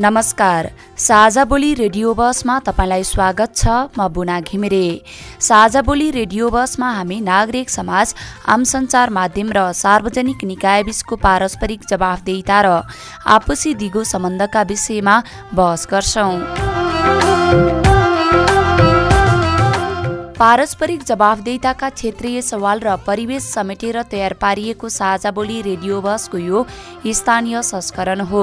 नमस्कार साझा बोली रेडियो बसमा तपाईँलाई स्वागत छ म बुना घिमिरे। साझा बोली रेडियो बसमा हामी नागरिक समाज आम सञ्चार माध्यम र सार्वजनिक निकायबीचको पारस्परिक जवाफदेहिता र आपसी दिगो सम्बन्धका विषयमा बहस गर्छौं। पारस्परिक जवाफदेताका क्षेत्रीय सवाल र परिवेश समेटेर तयार पारिएको साझा बोली रेडियो बसको यो स्थानीय संस्करण हो।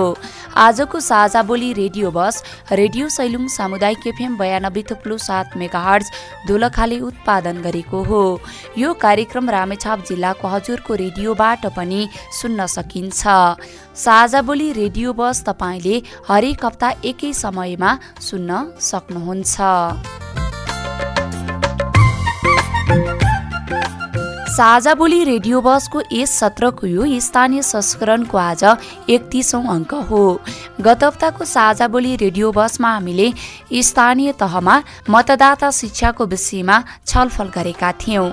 आजको साझा बोली रेडियो बस रेडियो सैलुङ सामुदायिक एफएम बयानब्बे थुप्लो सात मेगाहर्ज दोलखाले उत्पादन गरेको हो। यो कार्यक्रम रामेछाप जिल्लाको हजुरको रेडियोबाट पनि सुन्न सकिन्छ। साझा बोली रेडियो बस तपाईँले हरेक हप्ता एकै समयमा सुन्न सक्नुहुन्छ। साझा बोली रेडियो बसको यस सत्रको यो स्थानीय संस्करणको आज एकतिसौँ अङ्क हो। गत हप्ताको साझा बोली रेडियो बसमा हामीले स्थानीय तहमा मतदाता शिक्षाको विषयमा छलफल गरेका थियौँ।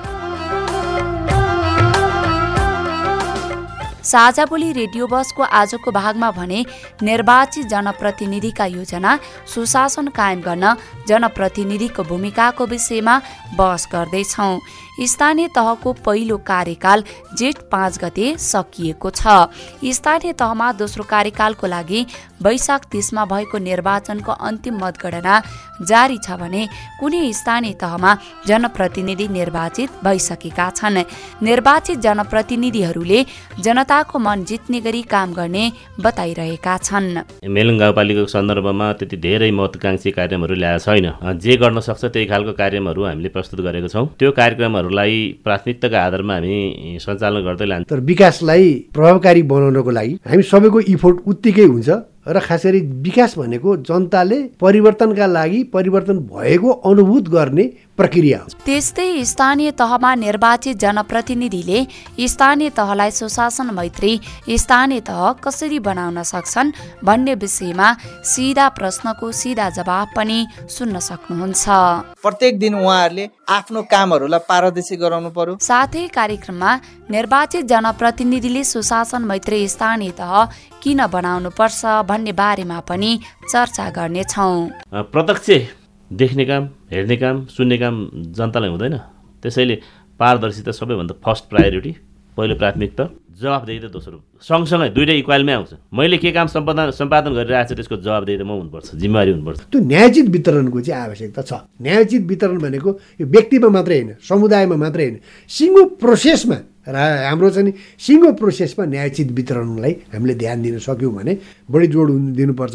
साझा बोली रेडियो बसको आजको भागमा भने निर्वाचित जनप्रतिनिधिका योजना सुशासन कायम गर्न जनप्रतिनिधिको भूमिकाको विषयमा बहस गर्दैछौँ। स्थानीय तहको पहिलो कार्यकाल जेठ पाँच गते सकिएको छ। स्थानीय तहमा दोस्रो कार्यकालको लागि वैशाख तिसमा भएको निर्वाचनको अन्तिम मतगणना जारी छ भने कुनै स्थानीय तहमा जनप्रतिनिधि निर्वाचित भइसकेका छन्। निर्वाचित जनप्रतिनिधिहरूले जनताको मन जित्ने गरी काम गर्ने बताइरहेका छन्। मेलुङ गाउँपालिकाको सन्दर्भमा त्यति धेरै महत्वकाङ्क्षी कार्यक्रमहरू ल्याएको छैन। जे गर्न सक्छ त्यही खालको कार्यक्रमहरू हामीले प्रस्तुत गरेको छौँ। त्यो कार्यक्रमहरू कुराहरूलाई प्राथमिकताको आधारमा हामी सञ्चालन गर्दै लान्छौँ। तर विकासलाई प्रभावकारी बनाउनको लागि हामी सबैको इफोर्ट उत्तिकै हुन्छ र खास गरी विकास भनेको जनताले परिवर्तनका लागि परिवर्तन भएको अनुभूत गर्ने प्रक्रिया। त्यस्तै स्थानीय तहमा निर्वाचित जनप्रतिनिधिले स्थानीय तहलाई सुशासन मैत्री स्थानीय तह कसरी बनाउन सक्छन् भन्ने विषयमा सिधा प्रश्नको सिधा जवाब पनि सुन्न सक्नुहुन्छ। प्रत्येक दिन उहाँहरूले आफ्नो कामहरूलाई पारदर्शी गराउनु पर्यो। साथै कार्यक्रममा निर्वाचित जनप्रतिनिधिले सुशासन मैत्री स्थानीय तह किन बनाउनु पर्छ भन्ने बारेमा पनि चर्चा गर्नेछौँ। प्रत्यक्ष देख्ने काम हेर्ने काम सुन्ने काम जनतालाई हुँदैन। त्यसैले पारदर्शिता सबैभन्दा फर्स्ट प्रायोरिटी पहिलो प्राथमिकता जवाबदेही त दोस्रो। सँगसँगै दुइटै इक्वालमै आउँछ। मैले के काम सम्पादन सम्पादन गरिरहेको छु त्यसको जवाबदेही त म हुनुपर्छ जिम्मेवारी हुनुपर्छ। त्यो न्यायचित वितरणको चाहिँ आवश्यकता छ। न्यायचित वितरण भनेको यो व्यक्तिमा मात्रै होइन समुदायमा मात्रै होइन। सिङ्गो प्रोसेसमा र हाम्रो चाहिँ सिङ्गो प्रोसेसमा न्यायचित वितरणलाई हामीले ध्यान दिन सक्यौँ भने बढी जोड दिनुपर्छ।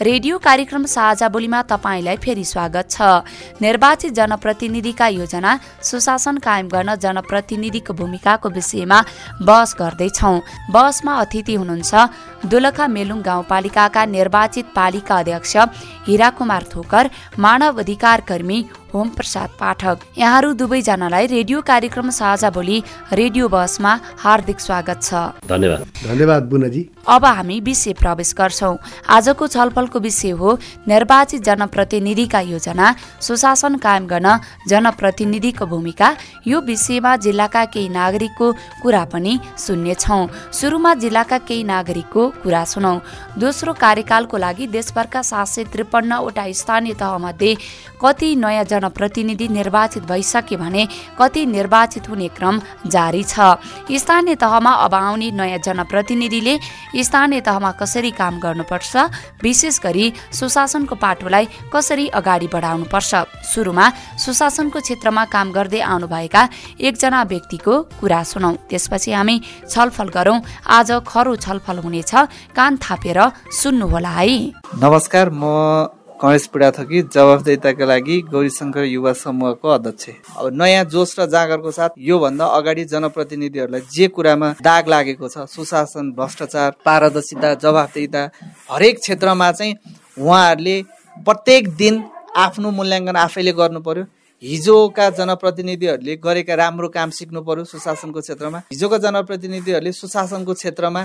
रेडियो कार्यक्रम साझा बोलीमा तपाईँलाई फेरि स्वागत छ। निर्वाचित जनप्रतिनिधिका योजना सुशासन कायम गर्न जनप्रतिनिधिको भूमिकाको विषयमा बहस गर्दैछौ। बहसमा अतिथि हुनुहुन्छ दोलखा मेलुङ गाउँपालिकाका निर्वाचित पालिका अध्यक्ष हिरा कुमार थोकर मानव अधिकार कर्मी होम प्रसाद पाठक। यहाँहरू दुवैजनालाई रेडियो कार्यक्रम साझा बोली रेडियो बसमा हार्दिक स्वागत छ। धन्यवाद। धन्यवाद बुनाजी। अब हामी विषय प्रवेश गर्छौ। आजको छलफलको विषय हो निर्वाचित जनप्रतिनिधिका योजना। सुशासन कायम गर्न जनप्रतिनिधिको भूमिका। यो विषयमा जिल्लाका केही नागरिकको कुरा पनि सुन्नेछौ। सुरुमा जिल्लाका केही नागरिकको कुरा सुनौ। दोस्रो कार्यकालको लागि देशभरका सात सय त्रिपन्नवटा स्थानीय तहमध्ये कति नयाँ जनप्रतिनिधि निर्वाचित भइसके भने कति निर्वाचित हुने क्रम जारी छ। स्थानीय तहमा अब आउने नयाँ जनप्रतिनिधिले स्थानीय तहमा कसरी काम गर्नुपर्छ विशेष गरी सुशासनको पाटोलाई कसरी अगाडि बढाउनुपर्छ। सुरुमा सुशासनको क्षेत्रमा काम गर्दै आउनुभएका एकजना व्यक्तिको कुरा सुनौ। त्यसपछि हामी छलफल गरौँ। आज खरो छलफल हुनेछ। कान थापेर सुन्नुहोला है। नमस्कार म गणेश पुडा थकी जवाफदेताका लागि गौरीशङ्कर युवा समूहको अध्यक्ष। अब नयाँ जोस र जागरको साथ योभन्दा अगाडि जनप्रतिनिधिहरूलाई जे कुरामा दाग लागेको छ सुशासन भ्रष्टाचार पारदर्शिता जवाफदेता हरेक क्षेत्रमा चाहिँ उहाँहरूले प्रत्येक दिन आफ्नो मूल्याङ्कन आफैले गर्नु पर्यो। हिजोका जनप्रतिनिधिहरूले गरेका राम्रो काम सिक्नु पर्यो सुशासनको क्षेत्रमा। हिजोका जनप्रतिनिधिहरूले सुशासनको क्षेत्रमा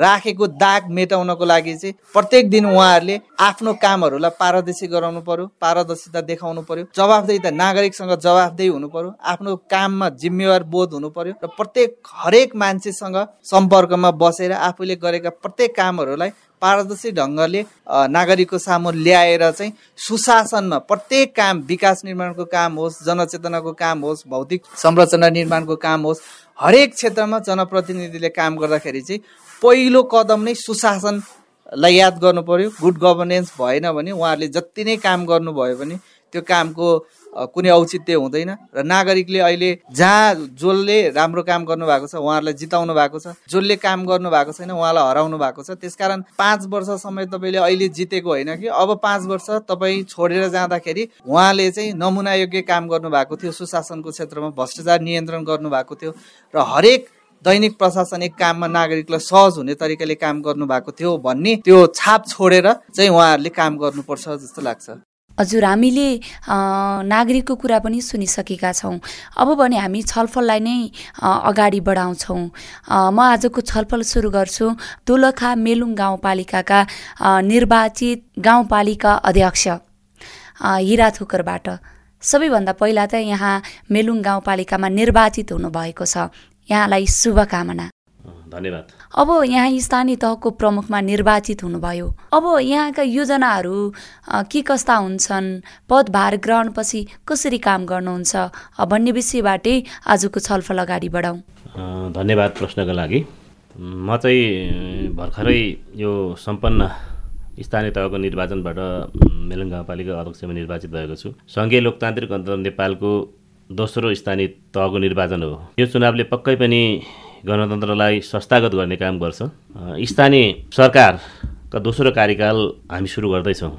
राखेको दाग मेटाउनको लागि चाहिँ प्रत्येक दिन उहाँहरूले आफ्नो कामहरूलाई पारदर्शी गराउनु पर्यो पारदर्शिता देखाउनु पर्यो जवाफदेही नागरिकसँग जवाफदेही हुनु पर्यो आफ्नो काममा जिम्मेवार बोध हुनु पर्यो र प्रत्येक हरेक मान्छेसँग सम्पर्कमा बसेर आफूले गरेका प्रत्येक कामहरूलाई पारदर्शी ढङ्गले नागरिकको सामु ल्याएर चाहिँ सुशासनमा प्रत्येक काम विकास निर्माणको काम होस् जनचेतनाको काम होस् भौतिक संरचना निर्माणको काम होस् हरेक क्षेत्रमा जनप्रतिनिधिले काम गर्दाखेरि चाहिँ पहिलो कदम नै सुशासनलाई याद गर्नु पर्यो। गुड गभर्नेन्स भएन भने उहाँहरूले जति नै काम गर्नुभयो भने त्यो कामको कुनै औचित्य हुँदैन र नागरिकले अहिले जहाँ जसले राम्रो काम गर्नुभएको छ उहाँहरूलाई जिताउनु भएको छ जसले काम गर्नु भएको छैन उहाँलाई हराउनु भएको छ। त्यसकारण पाँच वर्षसम्म तपाईँले अहिले जितेको होइन कि अब पाँच वर्ष तपाईँ छोडेर जाँदाखेरि उहाँले चाहिँ नमुना योग्य काम गर्नुभएको थियो सुशासनको क्षेत्रमा भ्रष्टाचार नियन्त्रण गर्नुभएको थियो र हरेक दैनिक प्रशासनिक काममा नागरिकलाई सहज हुने तरिकाले काम गर्नुभएको थियो भन्ने त्यो छाप छोडेर चाहिँ उहाँहरूले काम गर्नुपर्छ जस्तो लाग्छ। हजुर हामीले नागरिकको कुरा पनि सुनिसकेका छौँ। अब भने हामी छलफललाई नै अगाडि बढाउँछौँ। म आजको छलफल सुरु गर्छु। दोलखा मेलुङ गाउँपालिकाका निर्वाचित गाउँपालिका अध्यक्ष हिरा थोकरबाट। सबैभन्दा पहिला त यहाँ मेलुङ गाउँपालिकामा निर्वाचित हुनुभएको छ। यहाँलाई शुभकामना। धन्यवाद। अब यहाँ स्थानीय तहको प्रमुखमा निर्वाचित हुनुभयो। अब यहाँका योजनाहरू के कस्ता हुन्छन् पदभार ग्रहणपछि कसरी काम गर्नुहुन्छ भन्ने विषयबाटै आजको छलफल अगाडि बढाउँ। धन्यवाद प्रश्नको लागि। म चाहिँ भर्खरै यो सम्पन्न स्थानीय तहको निर्वाचनबाट मेलुङ गाउँपालिका अध्यक्षमा निर्वाचित भएको छु। सङ्घीय लोकतान्त्रिक गणतन्त्र नेपालको दोस्रो स्थानीय तहको निर्वाचन हो। यो चुनावले पक्कै पनि गणतन्त्रलाई संस्थागत गर्ने काम गर्छ। स्थानीय सरकारका दोस्रो कार्यकाल हामी सुरु गर्दैछौँ।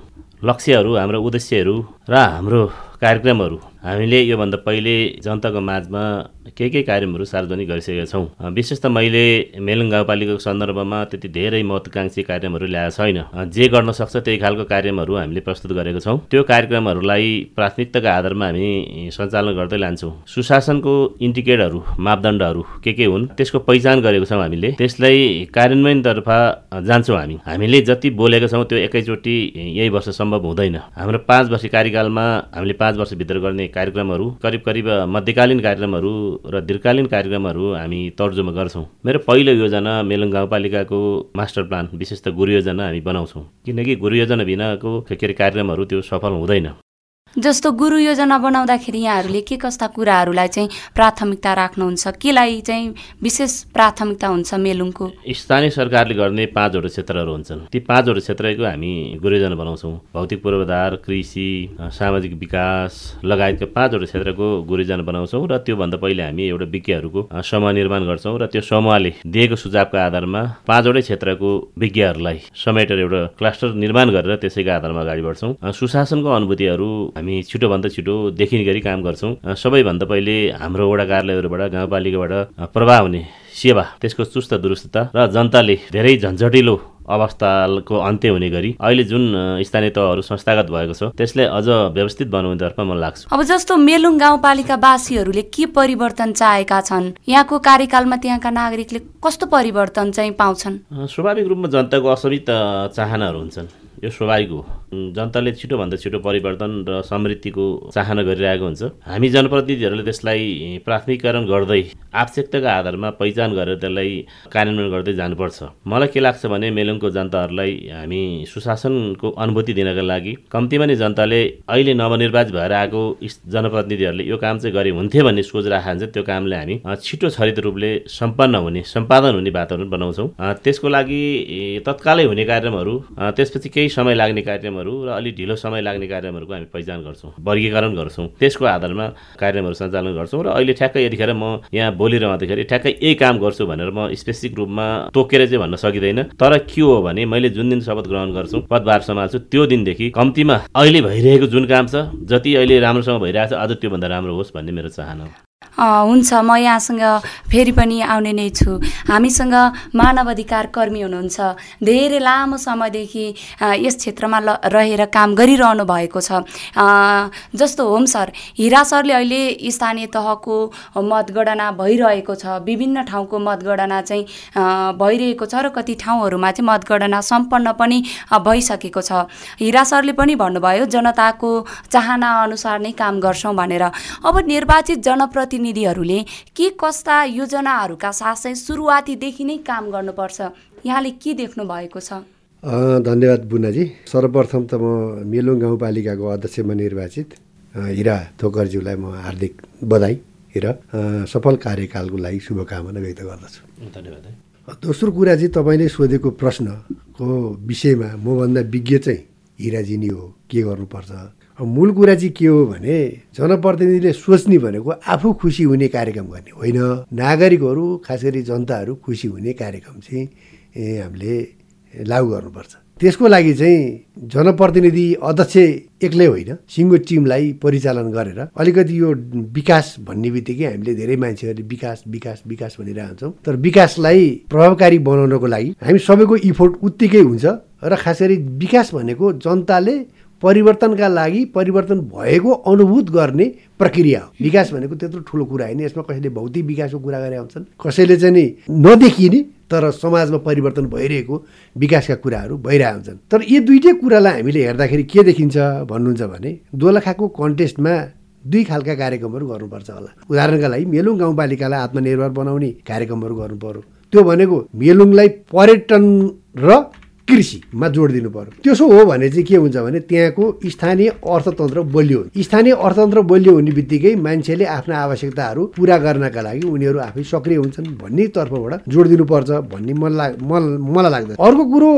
लक्ष्यहरू हाम्रो उद्देश्यहरू र हाम्रो कार्यक्रमहरू हामीले योभन्दा पहिले जनताको माझमा केही केही कार्यक्रमहरू सार्वजनिक गरिसकेका छौँ। विशेष त मैले मेलुङ गाउँपालिकाको सन्दर्भमा त्यति धेरै महत्त्वकाङ्क्षी कार्यक्रमहरू ल्याएको छैन। जे गर्न सक्छ त्यही खालको कार्यक्रमहरू हामीले प्रस्तुत गरेको छौँ। त्यो कार्यक्रमहरूलाई प्राथमिकताको आधारमा हामी सञ्चालन गर्दै लान्छौँ। सुशासनको इन्डिकेटरहरू मापदण्डहरू के के हुन् त्यसको पहिचान गरेको छौँ हामीले। त्यसलाई कार्यान्वयनतर्फ जान्छौँ हामी। हामीले जति बोलेका छौँ त्यो एकैचोटि यही वर्ष सम्भव हुँदैन। हाम्रो पाँच वर्ष कार्यकालमा हामीले पाँच वर्षभित्र गर्ने कार्यक्रमहरू करिब करिब मध्यकालीन कार्यक्रमहरू र दीर्घकालीन कार्यक्रमहरू हामी तर्जुमा गर्छौँ। मेरो पहिलो योजना मेलुङ गाउँपालिकाको मास्टर प्लान विशेष त गुरु योजना हामी बनाउँछौँ। किनकि गुरु योजना बिनाको के अरे कार्यक्रमहरू त्यो सफल हुँदैन। जस्तो गुरु योजना बनाउँदाखेरि यहाँहरूले के कस्ता कुराहरूलाई चाहिँ प्राथमिकता राख्नुहुन्छ? केलाई चाहिँ विशेष प्राथमिकता हुन्छ मेलुङको स्थानीय सरकारले गर्ने पाँचवटा क्षेत्रहरू हुन्छन्। ती पाँचवटा क्षेत्रको हामी गुरु योजना बनाउँछौँ। भौतिक पूर्वाधार कृषि सामाजिक विकास लगायतका पाँचवटा क्षेत्रको गुरु योजना बनाउँछौँ र त्योभन्दा पहिले हामी एउटा विज्ञहरूको समूह निर्माण गर्छौँ र त्यो समूहले दिएको सुझावको आधारमा पाँचवटै क्षेत्रको विज्ञहरूलाई समेटेर एउटा क्लस्टर निर्माण गरेर त्यसैको आधारमा अगाडि बढ्छौँ। सुशासनको अनुभूतिहरू हामी छिटोभन्दा छिटो देखिने गरी काम गर्छौँ। सबैभन्दा पहिले हाम्रो वडा कार्यालयहरूबाट गाउँपालिकाबाट प्रभाव हुने सेवा त्यसको चुस्त दुरुस्तता र जनताले धेरै झन्झटिलो अवस्थाको अन्त्य हुने गरी अहिले जुन स्थानीय तहहरू संस्थागत भएको छ त्यसलाई अझ व्यवस्थित बनाउनेतर्फ मन लाग्छ। अब जस्तो मेलुङ गाउँपालिका वासीहरूले के परिवर्तन चाहेका छन्? यहाँको कार्यकालमा त्यहाँका नागरिकले कस्तो परिवर्तन चाहिँ पाउँछन्? स्वाभाविक रूपमा जनताको असीमित चाहनाहरू हुन्छन्। यो स्वाभाविक हो। जनताले छिटोभन्दा छिटो परिवर्तन र समृद्धिको चाहना गरिरहेको हुन्छ। हामी जनप्रतिनिधिहरूले त्यसलाई प्राथमिकरण गर्दै आवश्यकताको आधारमा पहिचान गरेर त्यसलाई कार्यान्वयन गर्दै जानुपर्छ। मलाई के लाग्छ भने मेलुङको जनताहरूलाई हामी सुशासनको अनुभूति दिनका लागि कम्तीमा नै जनताले अहिले नवनिर्वाचित भएर आएको जनप्रतिनिधिहरूले यो काम चाहिँ गरे हुन्थ्यो भन्ने सोच राखेको हुन्छ त्यो कामले हामी छिटो छरित रूपले सम्पन्न हुने सम्पादन हुने वातावरण बनाउँछौँ। त्यसको लागि तत्कालै हुने कार्यक्रमहरू त्यसपछि केही समय लाग्ने कार्यक्रमहरू र अलिक ढिलो समय लाग्ने कार्यक्रमहरूको हामी पहिचान गर्छौँ वर्गीकरण गर्छौँ। त्यसको आधारमा कार्यक्रमहरू सञ्चालन गर्छौँ र अहिले ठ्याक्कै यतिखेर म यहाँ बोलिरहँदाखेरि ठ्याक्कै यही काम गर्छु भनेर म स्पेसिफिक रूपमा तोकेर चाहिँ भन्न सकिँदैन। तर के हो भने मैले जुन दिन शपथ ग्रहण गर्छु पदभार सम्हाल्छु त्यो दिनदेखि कम्तीमा अहिले भइरहेको जुन काम छ जति अहिले राम्रोसँग भइरहेको छ अझ त्योभन्दा राम्रो होस् भन्ने मेरो चाहना हो। हुन्छ म यहाँसँग फेरि पनि आउने नै छु। हामीसँग मानव अधिकार कर्मी हुनुहुन्छ। धेरै लामो समयदेखि यस क्षेत्रमा ल रहेर काम गरिरहनु भएको छ। जस्तो होम सर हिरा सरले अहिले स्थानीय तहको मतगणना भइरहेको छ। विभिन्न ठाउँको मतगणना चाहिँ भइरहेको छ र कति ठाउँहरूमा चाहिँ मतगणना सम्पन्न पनि भइसकेको छ। हिरा सरले पनि भन्नुभयो जनताको चाहना अनुसार नै काम गर्छौँ भनेर। अब निर्वाचित जनप्रति प्रतिनिधिहरूले के कस्ता योजनाहरूका साथ चाहिँ सुरुवातीदेखि नै काम गर्नुपर्छ? यहाँले के देख्नु भएको छ? धन्यवाद बुनाजी। सर्वप्रथम त म मेलुङ गाउँपालिकाको अध्यक्षमा निर्वाचित। हिरा थोकरज्यूलाई म हार्दिक बधाई र सफल कार्यकालको लागि शुभकामना व्यक्त गर्दछु। धन्यवाद दोस्रो कुरा चाहिँ तपाईँले सोधेको प्रश्नको विषयमा मभन्दा विज्ञ चाहिँ हिराजी नै हो। के गर्नुपर्छ? मूल कुरा चाहिँ के हो भने जनप्रतिनिधिले सोच्ने भनेको आफू खुसी हुने कार्यक्रम गर्ने होइन। नागरिकहरू खास गरी जनताहरू खुसी हुने कार्यक्रम चाहिँ हामीले लागू गर्नुपर्छ। त्यसको लागि चाहिँ जनप्रतिनिधि अध्यक्ष एक्लै होइन सिङ्गो टिमलाई परिचालन गरेर अलिकति यो विकास भन्ने बित्तिकै हामीले धेरै मान्छेहरूले विकास विकास विकास भनिरहन्छौँ तर विकासलाई प्रभावकारी बनाउनको लागि हामी सबैको इफोर्ट उत्तिकै हुन्छ र खास गरी विकास भनेको जनताले परिवर्तनका लागि परिवर्तन भएको अनुभूत गर्ने प्रक्रिया हो। विकास भनेको त्यत्रो ठुलो कुरा होइन। यसमा कसैले भौतिक विकासको कुरा गरे हुन्छन् कसैले चाहिँ नि नदेखिने तर समाजमा परिवर्तन भइरहेको विकासका कुराहरू भइरहेको हुन्छन्। तर यी दुइटै कुरालाई हामीले हेर्दाखेरि के देखिन्छ भन्नुहुन्छ भने दोलखाको कन्टेस्टमा दुई खालका कार्यक्रमहरू गर्नुपर्छ होला। उदाहरणका लागि मेलुङ गाउँपालिकालाई आत्मनिर्भर बनाउने कार्यक्रमहरू गर्नु पर्यो। त्यो भनेको मेलुङलाई पर्यटन र कृषिमा जोड दिनु पर्यो। त्यसो हो भने चाहिँ के हुन्छ भने त्यहाँको स्थानीय अर्थतन्त्र बलियो। स्थानीय अर्थतन्त्र बलियो हुने बित्तिकै मान्छेले आफ्ना आवश्यकताहरू पुरा गर्नका लागि उनीहरू आफै सक्रिय हुन्छन् भन्ने तर्फबाट जोड दिनुपर्छ भन्ने मन लाग मलाई लाग्छ अर्को कुरो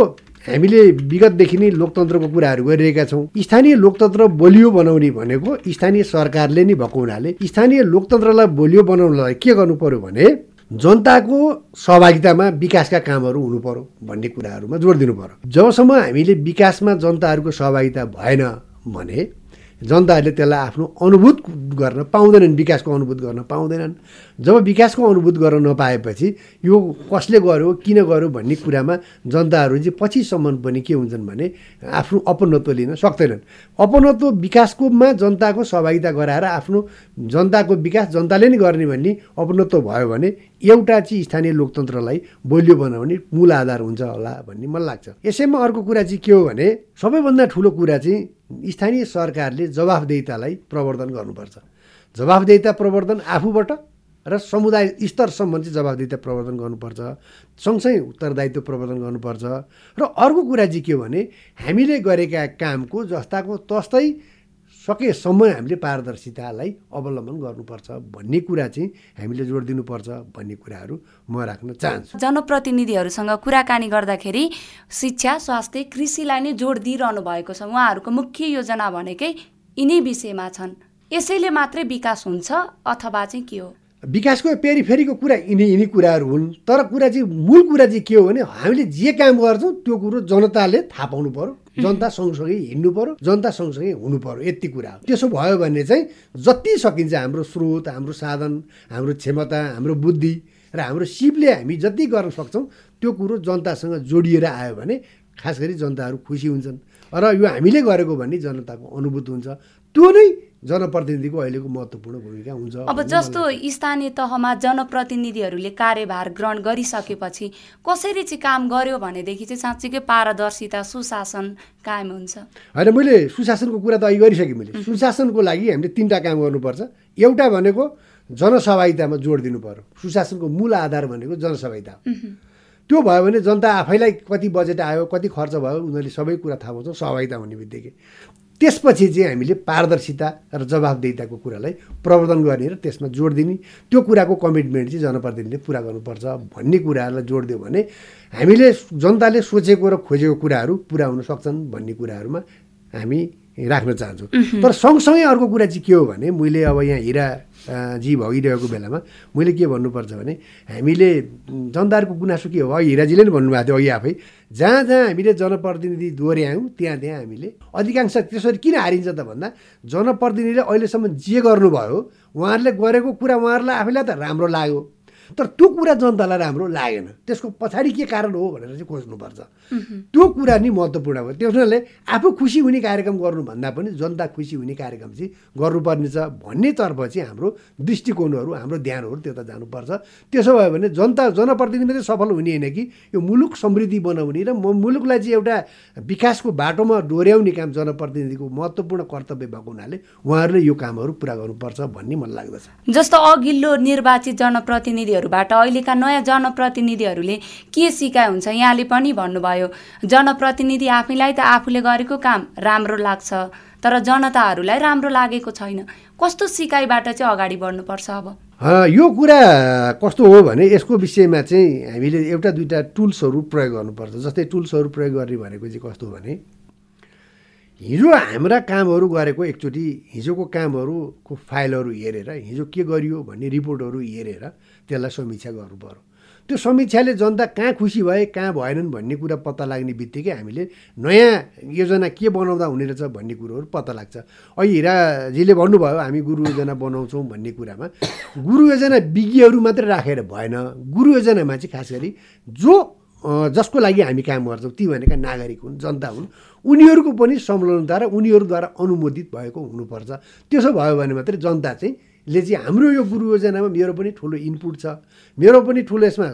हामीले विगतदेखि नै लोकतन्त्रको कुराहरू गरिरहेका छौँ। स्थानीय लोकतन्त्र बलियो बनाउने भनेको स्थानीय सरकारले नै भएको हुनाले स्थानीय लोकतन्त्रलाई बलियो बनाउनलाई के गर्नु पर्यो भने जनताको सहभागितामा विकासका कामहरू हुनु पर्यो भन्ने कुराहरूमा जोड दिनु पर्यो। जबसम्म हामीले विकासमा जनताहरूको सहभागिता भएन भने जनताहरूले त्यसलाई आफ्नो अनुभूत गर्न पाउँदैनन् विकासको अनुभूत गर्न पाउँदैनन्। जब विकासको अनुभूत गर्न नपाएपछि यो कसले गर्यो किन गर्यो भन्ने कुरामा जनताहरू चाहिँ पछिसम्म पनि के हुन्छन् भने आफ्नो अपनत्व लिन सक्दैनन्। अपनत्व विकासकोमा जनताको सहभागिता गराएर आफ्नो जनताको विकास जनताले नै गर्ने भन्ने अपनत्व भयो भने एउटा चाहिँ स्थानीय लोकतन्त्रलाई बलियो बनाउने मूल आधार हुन्छ होला भन्ने मलाई लाग्छ। यसैमा अर्को कुरा चाहिँ के हो भने सबैभन्दा ठुलो कुरा चाहिँ स्थानीय सरकारले जवाफदेहितालाई प्रवर्धन गर्नुपर्छ। जवाफदेहिता प्रवर्धन आफूबाट र समुदाय स्तरसम्म चाहिँ जवाबदेहिता प्रवर्धन गर्नुपर्छ सँगसँगै उत्तरदायित्व प्रवर्धन गर्नुपर्छ। र अर्को कुरा चाहिँ के हो भने हामीले गरेका कामको जस्ताको तस्तै सकेसम्म हामीले पारदर्शितालाई अवलम्बन गर्नुपर्छ भन्ने कुरा चाहिँ हामीले जोड दिनुपर्छ भन्ने कुराहरू म राख्न चाहन्छु। जनप्रतिनिधिहरूसँग कुराकानी गर्दाखेरि शिक्षा स्वास्थ्य कृषिलाई नै जोड दिइरहनु भएको छ। उहाँहरूको मुख्य योजना भनेकै यिनै विषयमा छन्। यसैले मात्रै विकास हुन्छ अथवा चाहिँ के हो? विकासको पेरिफेरीको कुरा यिनी यिनी कुराहरू हुन् तर कुरा चाहिँ मूल कुरा चाहिँ के हो भने हामीले जे काम गर्छौँ त्यो कुरो जनताले थाहा पाउनु पर्यो जनता सँगसँगै हिँड्नु पर्यो जनता सँगसँगै हुनु पर्यो यति कुरा हो। त्यसो भयो भने चाहिँ जति सकिन्छ हाम्रो स्रोत हाम्रो साधन हाम्रो क्षमता हाम्रो बुद्धि र हाम्रो सिपले हामी जति गर्न सक्छौँ त्यो कुरो जनतासँग जोडिएर आयो भने खास गरी जनताहरू खुसी हुन्छन्। र यो हामीले गरेको भन्ने जनताको अनुभूत हुन्छ। त्यो नै जनप्रतिनिधिको अहिलेको महत्त्वपूर्ण भूमिका हुन्छ अब जस्तो स्थानीय तहमा जनप्रतिनिधिहरूले कार्यभार ग्रहण गरिसकेपछि कसरी चाहिँ काम गर्यो भनेदेखि चाहिँ साँच्चीकै पारदर्शिता सुशासन कायम हुन्छ। होइन मैले सुशासनको कुरा त अघि गरिसकेँ मैले। सुशासनको लागि हामीले तिनवटा काम गर्नुपर्छ। एउटा भनेको जनसहभागितामा जोड दिनु पर्यो। सुशासनको मूल आधार भनेको जनसहभागिता त्यो भयो भने जनता आफैलाई कति बजेट आयो कति खर्च भयो उनीहरूले सबै कुरा थाहा पाउँछ सहभागिता हुने बित्तिकै। त्यसपछि चाहिँ हामीले पारदर्शिता र जवाबदेहिताको कुरालाई प्रवर्धन गर्ने र त्यसमा जोड दिने त्यो कुराको कमिटमेन्ट चाहिँ जनप्रतिनिधिले पुरा गर्नुपर्छ भन्ने कुराहरूलाई जोड दियो भने हामीले जनताले सोचेको र खोजेको कुराहरू पुरा हुन सक्छन् भन्ने कुराहरूमा हामी राख्न चाहन्छौँ। तर सँगसँगै अर्को कुरा चाहिँ के हो भने मैले अब यहाँ हिरा जी भइरहेको बेलामा। मैले के भन्नुपर्छ भने हामीले जनताहरूको गुनासो के हो? अघि हिराजीले नि भन्नुभएको थियो अघि आफै। जहाँ जहाँ हामीले जनप्रतिनिधि दोहोऱ्यायौँ त्यहाँ त्यहाँ हामीले अधिकांश त्यसरी किन हारिन्छ त भन्दा जनप्रतिनिधिले अहिलेसम्म जे गर्नुभयो उहाँहरूले गरेको कुरा उहाँहरूलाई आफैलाई त राम्रो लाग्यो। तर त्यो कुरा जनतालाई राम्रो लागेन। त्यसको पछाडि के कारण हो भनेर चाहिँ खोज्नुपर्छ। त्यो कुरा नि महत्त्वपूर्ण हो। त्यस हुनाले आफू खुसी हुने कार्यक्रम गर्नुभन्दा पनि जनता खुसी हुने कार्यक्रम चाहिँ गर्नुपर्ने छ भन्नेतर्फ चाहिँ हाम्रो दृष्टिकोणहरू हाम्रो ध्यानहरू त्यता जानुपर्छ। त्यसो भयो भने जनता जनप्रतिनिधि मात्रै सफल हुने होइन कि? यो मुलुक समृद्धि बनाउने र म मुलुकलाई चाहिँ एउटा विकासको बाटोमा डोर्याउने काम जनप्रतिनिधिको महत्त्वपूर्ण कर्तव्य भएको हुनाले उहाँहरूले यो कामहरू पुरा गर्नुपर्छ भन्ने मलाई लाग्दछ। जस्तो अघिल्लो निर्वाचित जनप्रतिनिधिहरूबाट अहिलेका नयाँ जनप्रतिनिधिहरूले के सिकाइ हुन्छ यहाँले पनि भन्नुभयो। जनप्रतिनिधि आफैलाई त आफूले गरेको काम राम्रो लाग्छ तर जनताहरूलाई राम्रो लागेको छैन। कस्तो सिकाइबाट चाहिँ अगाडि बढ्नुपर्छ अब? यो कुरा कस्तो हो भने यसको विषयमा चाहिँ हामीले एउटा दुइटा टुल्सहरू प्रयोग गर्नुपर्छ। जस्तै टुल्सहरू प्रयोग गर्ने भनेको चाहिँ कस्तो भने हिजो हाम्रा कामहरू गरेको एकचोटि हिजोको कामहरूको फाइलहरू हेरेर हिजो के गरियो भन्ने रिपोर्टहरू हेरेर त्यसलाई समीक्षा गर्नु पर्यो। त्यो समीक्षाले जनता कहाँ खुसी भए कहाँ भएनन् भन्ने कुरा पत्ता लाग्ने बित्तिकै हामीले नयाँ योजना के बनाउँदा हुने रहेछ भन्ने कुरोहरू पत्ता लाग्छ। अहिले हिराजीले भन्नुभयो हामी गुरु योजना बनाउँछौँ भन्ने कुरामा। गुरु योजना विज्ञहरू मात्रै राखेर भएन। गुरु योजनामा चाहिँ खास गरी जो जसको लागि हामी काम गर्छौँ ती भनेका नागरिक हुन् जनता हुन् उनीहरूको पनि संलग्नता र उनीहरूद्वारा अनुमोदित भएको हुनुपर्छ। त्यसो भयो भने मात्रै जनता चाहिँ ले चाहिँ हाम्रो यो गुरु योजनामा मेरो पनि ठुलो इनपुट छ। मेरो पनि ठुलो यसमा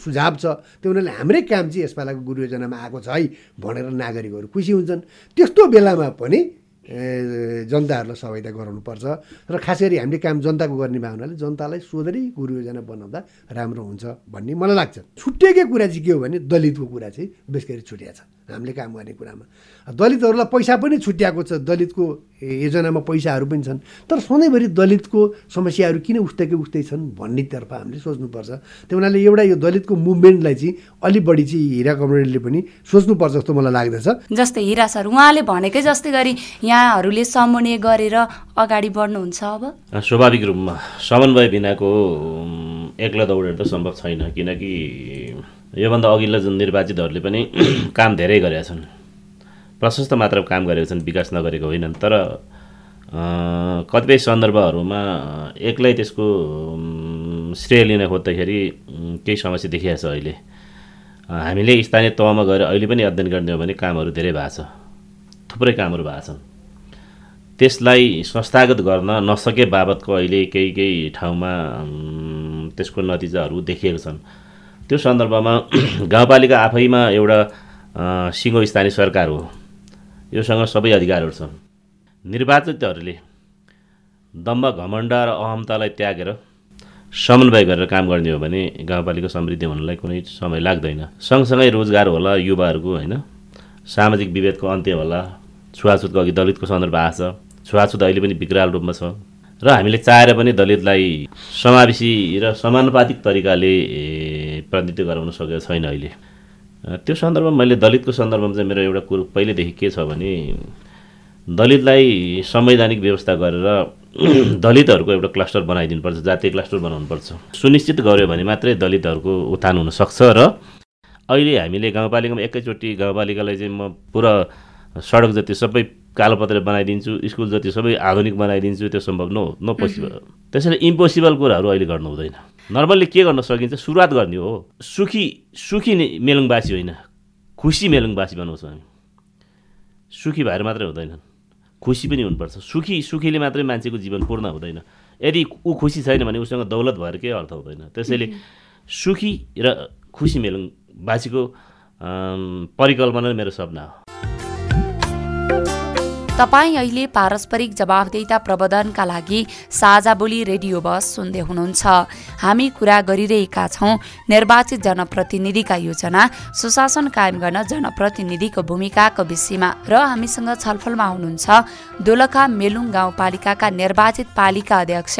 सुझाव छ। त्यो हुनाले हाम्रै काम चाहिँ यसपालाको गुरु योजनामा आएको छ है भनेर नागरिकहरू खुसी हुन्छन्। त्यस्तो बेलामा पनि जनताहरूलाई सहभागिता गराउनुपर्छ र खास गरी हामीले काम जनताको गर्ने भए हुनाले जनतालाई सोधरी गुरु योजना बनाउँदा राम्रो हुन्छ भन्ने मलाई लाग्छ। छुट्टिएकै कुरा चाहिँ के हो भने दलितको कुरा चाहिँ विशेष गरी छुट्या छ। हामीले काम गर्ने कुरामा। दलितहरूलाई पैसा पनि छुट्याएको छ दलितको योजनामा पैसाहरू पनि छन्। तर सधैँभरि दलितको समस्याहरू किन उस्तै उस्तै छन् भन्नेतर्फ हामीले सोच्नुपर्छ। त्यो हुनाले एउटा यो दलितको मुभमेन्टलाई चाहिँ अलिक बढी चाहिँ हिरा कमरेडले पनि सोच्नुपर्छ जस्तो मलाई लाग्दछ। जस्तै हिरा सर उहाँले भनेकै जस्तै गरी यहाँहरूले समन्वय गरेर अगाडि बढ्नुहुन्छ अब। स्वाभाविक रूपमा समन्वय बिनाको एक्लो दौडेर त सम्भव छैन। किनकि योभन्दा अघिल्लो जुन निर्वाचितहरूले पनि काम धेरै गरेका छन् प्रशस्त मात्राको काम गरेका छन् विकास नगरेको होइनन् तर कतिपय सन्दर्भहरूमा एक्लै त्यसको श्रेय लिन खोज्दाखेरि केही समस्या देखिएको छ अहिले। हामीले स्थानीय तहमा गएर अहिले पनि अध्ययन गर्ने हो भने कामहरू धेरै भएको छ थुप्रै कामहरू भएको छन्। त्यसलाई संस्थागत गर्न नसके बाबतको अहिले केही केही ठाउँमा उम्, त्यसको नतिजाहरू देखिएको छन्। त्यो सन्दर्भमा गाउँपालिका आफैमा एउटा सिङ्गो स्थानीय सरकार हो। योसँग सबै अधिकारहरू छन्। निर्वाचितहरूले दम्ब घमण्ड र अहमतालाई त्यागेर समन्वय गरेर काम गर्ने हो भने गाउँपालिका समृद्धि हुनलाई कुनै समय लाग्दैन। सँगसँगै रोजगार होला युवाहरूको होइन? सामाजिक विभेदको अन्त्य होला छुवाछुतको अघि दलितको सन्दर्भ आएको छ छुवाछुत अहिले पनि विकराल रूपमा छ। र हामीले चाहेर पनि दलितलाई समावेशी र समानुपातिक तरिकाले प्रतिनिधित्व गराउन सकेको छैन अहिले। त्यो सन्दर्भमा मैले दलितको सन्दर्भमा चाहिँ मेरो एउटा कुरो पहिलेदेखि के छ भने दलितलाई संवैधानिक व्यवस्था गरेर दलितहरूको एउटा क्लस्टर बनाइदिनुपर्छ जातीय क्लस्टर बनाउनुपर्छ। सुनिश्चित गर्यो भने मात्रै दलितहरूको उत्थान हुनसक्छ र अहिले हामीले गाउँपालिकामा एकैचोटि गाउँपालिकालाई चाहिँ म पुरा सडक जति सबै कालोपत्र बनाइदिन्छु स्कुल जति सबै आधुनिक बनाइदिन्छु त्यो सम्भव नो नो पोसिबल। त्यसैले इम्पोसिबल कुराहरू अहिले गर्नु हुँदैन। नर्मल्ली के गर्न सकिन्छ? सुरुवात गर्ने हो। सुखी सुखी मेलुङवासी होइन। खुसी मेलुङवासी बनाउँछौँ हामी सुखी भएर मात्रै हुँदैनन्। खुसी पनि हुनुपर्छ। सुखी सुखीले मात्रै मान्छेको जीवन पूर्ण हुँदैन। यदि ऊ खुसी छैन भने उसँग दौलत भएर केही अर्थ हुँदैन। त्यसैले सुखी र खुसी मेलुङ बासीको परिकल्पना मेरो सपना हो। तपाईँ अहिले पारस्परिक जवाबदेता प्रबन्धनका लागि साझा बोली रेडियो बस सुन्दै हुनुहुन्छ। हामी कुरा गरिरहेका छौँ निर्वाचित जनप्रतिनिधिका योजना सुशासन कायम गर्न जनप्रतिनिधिको भूमिकाको विषयमा र हामीसँग छलफलमा हुनुहुन्छ दोलखा मेलुङ गाउँपालिकाका निर्वाचित पालिका अध्यक्ष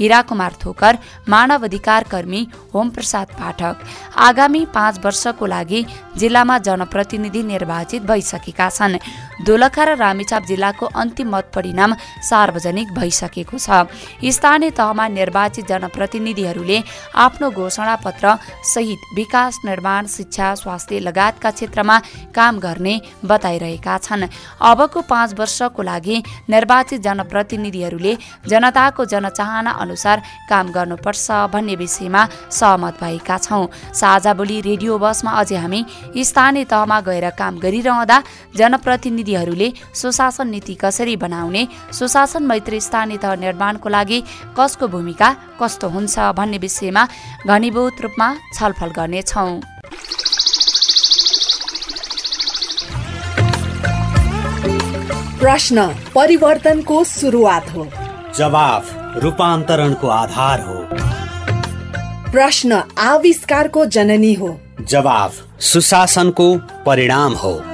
हिरा कुमार थोकर मानव अधिकार कर्मी होम प्रसाद पाठक। आगामी पाँच वर्षको लागि जिल्लामा जनप्रतिनिधि निर्वाचित भइसकेका छन्। दोलखा र रामेछाप जिल्लाको अन्तिम मत परिणाम सार्वजनिक भइसकेको छ। स्थानीय तहमा निर्वाचित जनप्रतिनिधिहरूले आफ्नो घोषणा पत्र सहित विकास निर्माण शिक्षा स्वास्थ्य लगायतका क्षेत्रमा काम गर्ने बताइरहेका छन्। अबको पाँच वर्षको लागि निर्वाचित जनप्रतिनिधिहरूले जनताको जनचाहना अनुसार काम गर्नुपर्छ भन्ने विषयमा सहमत भएका छौँ। साझा बोली रेडियो बसमा अझै हामी स्थानीय तहमा गएर काम गरिरहँदा जनप्रतिनिधिहरूले सुशासन नीति कसरी बनाउने सुशासन मैत्री स्थानीय तह निर्माणको लागि कसको भूमिका कस्तो हुन्छ भन्ने विषयमा घनीभूत रूपमा छलफल गर्नेछौँ। प्रश्न परिवर्तनको सुरुवात हो। जवाफ रूपान्तरणको आधार हो। प्रश्न आविष्कारको जननी हो। जवाफ सुशासनको परिणाम हो।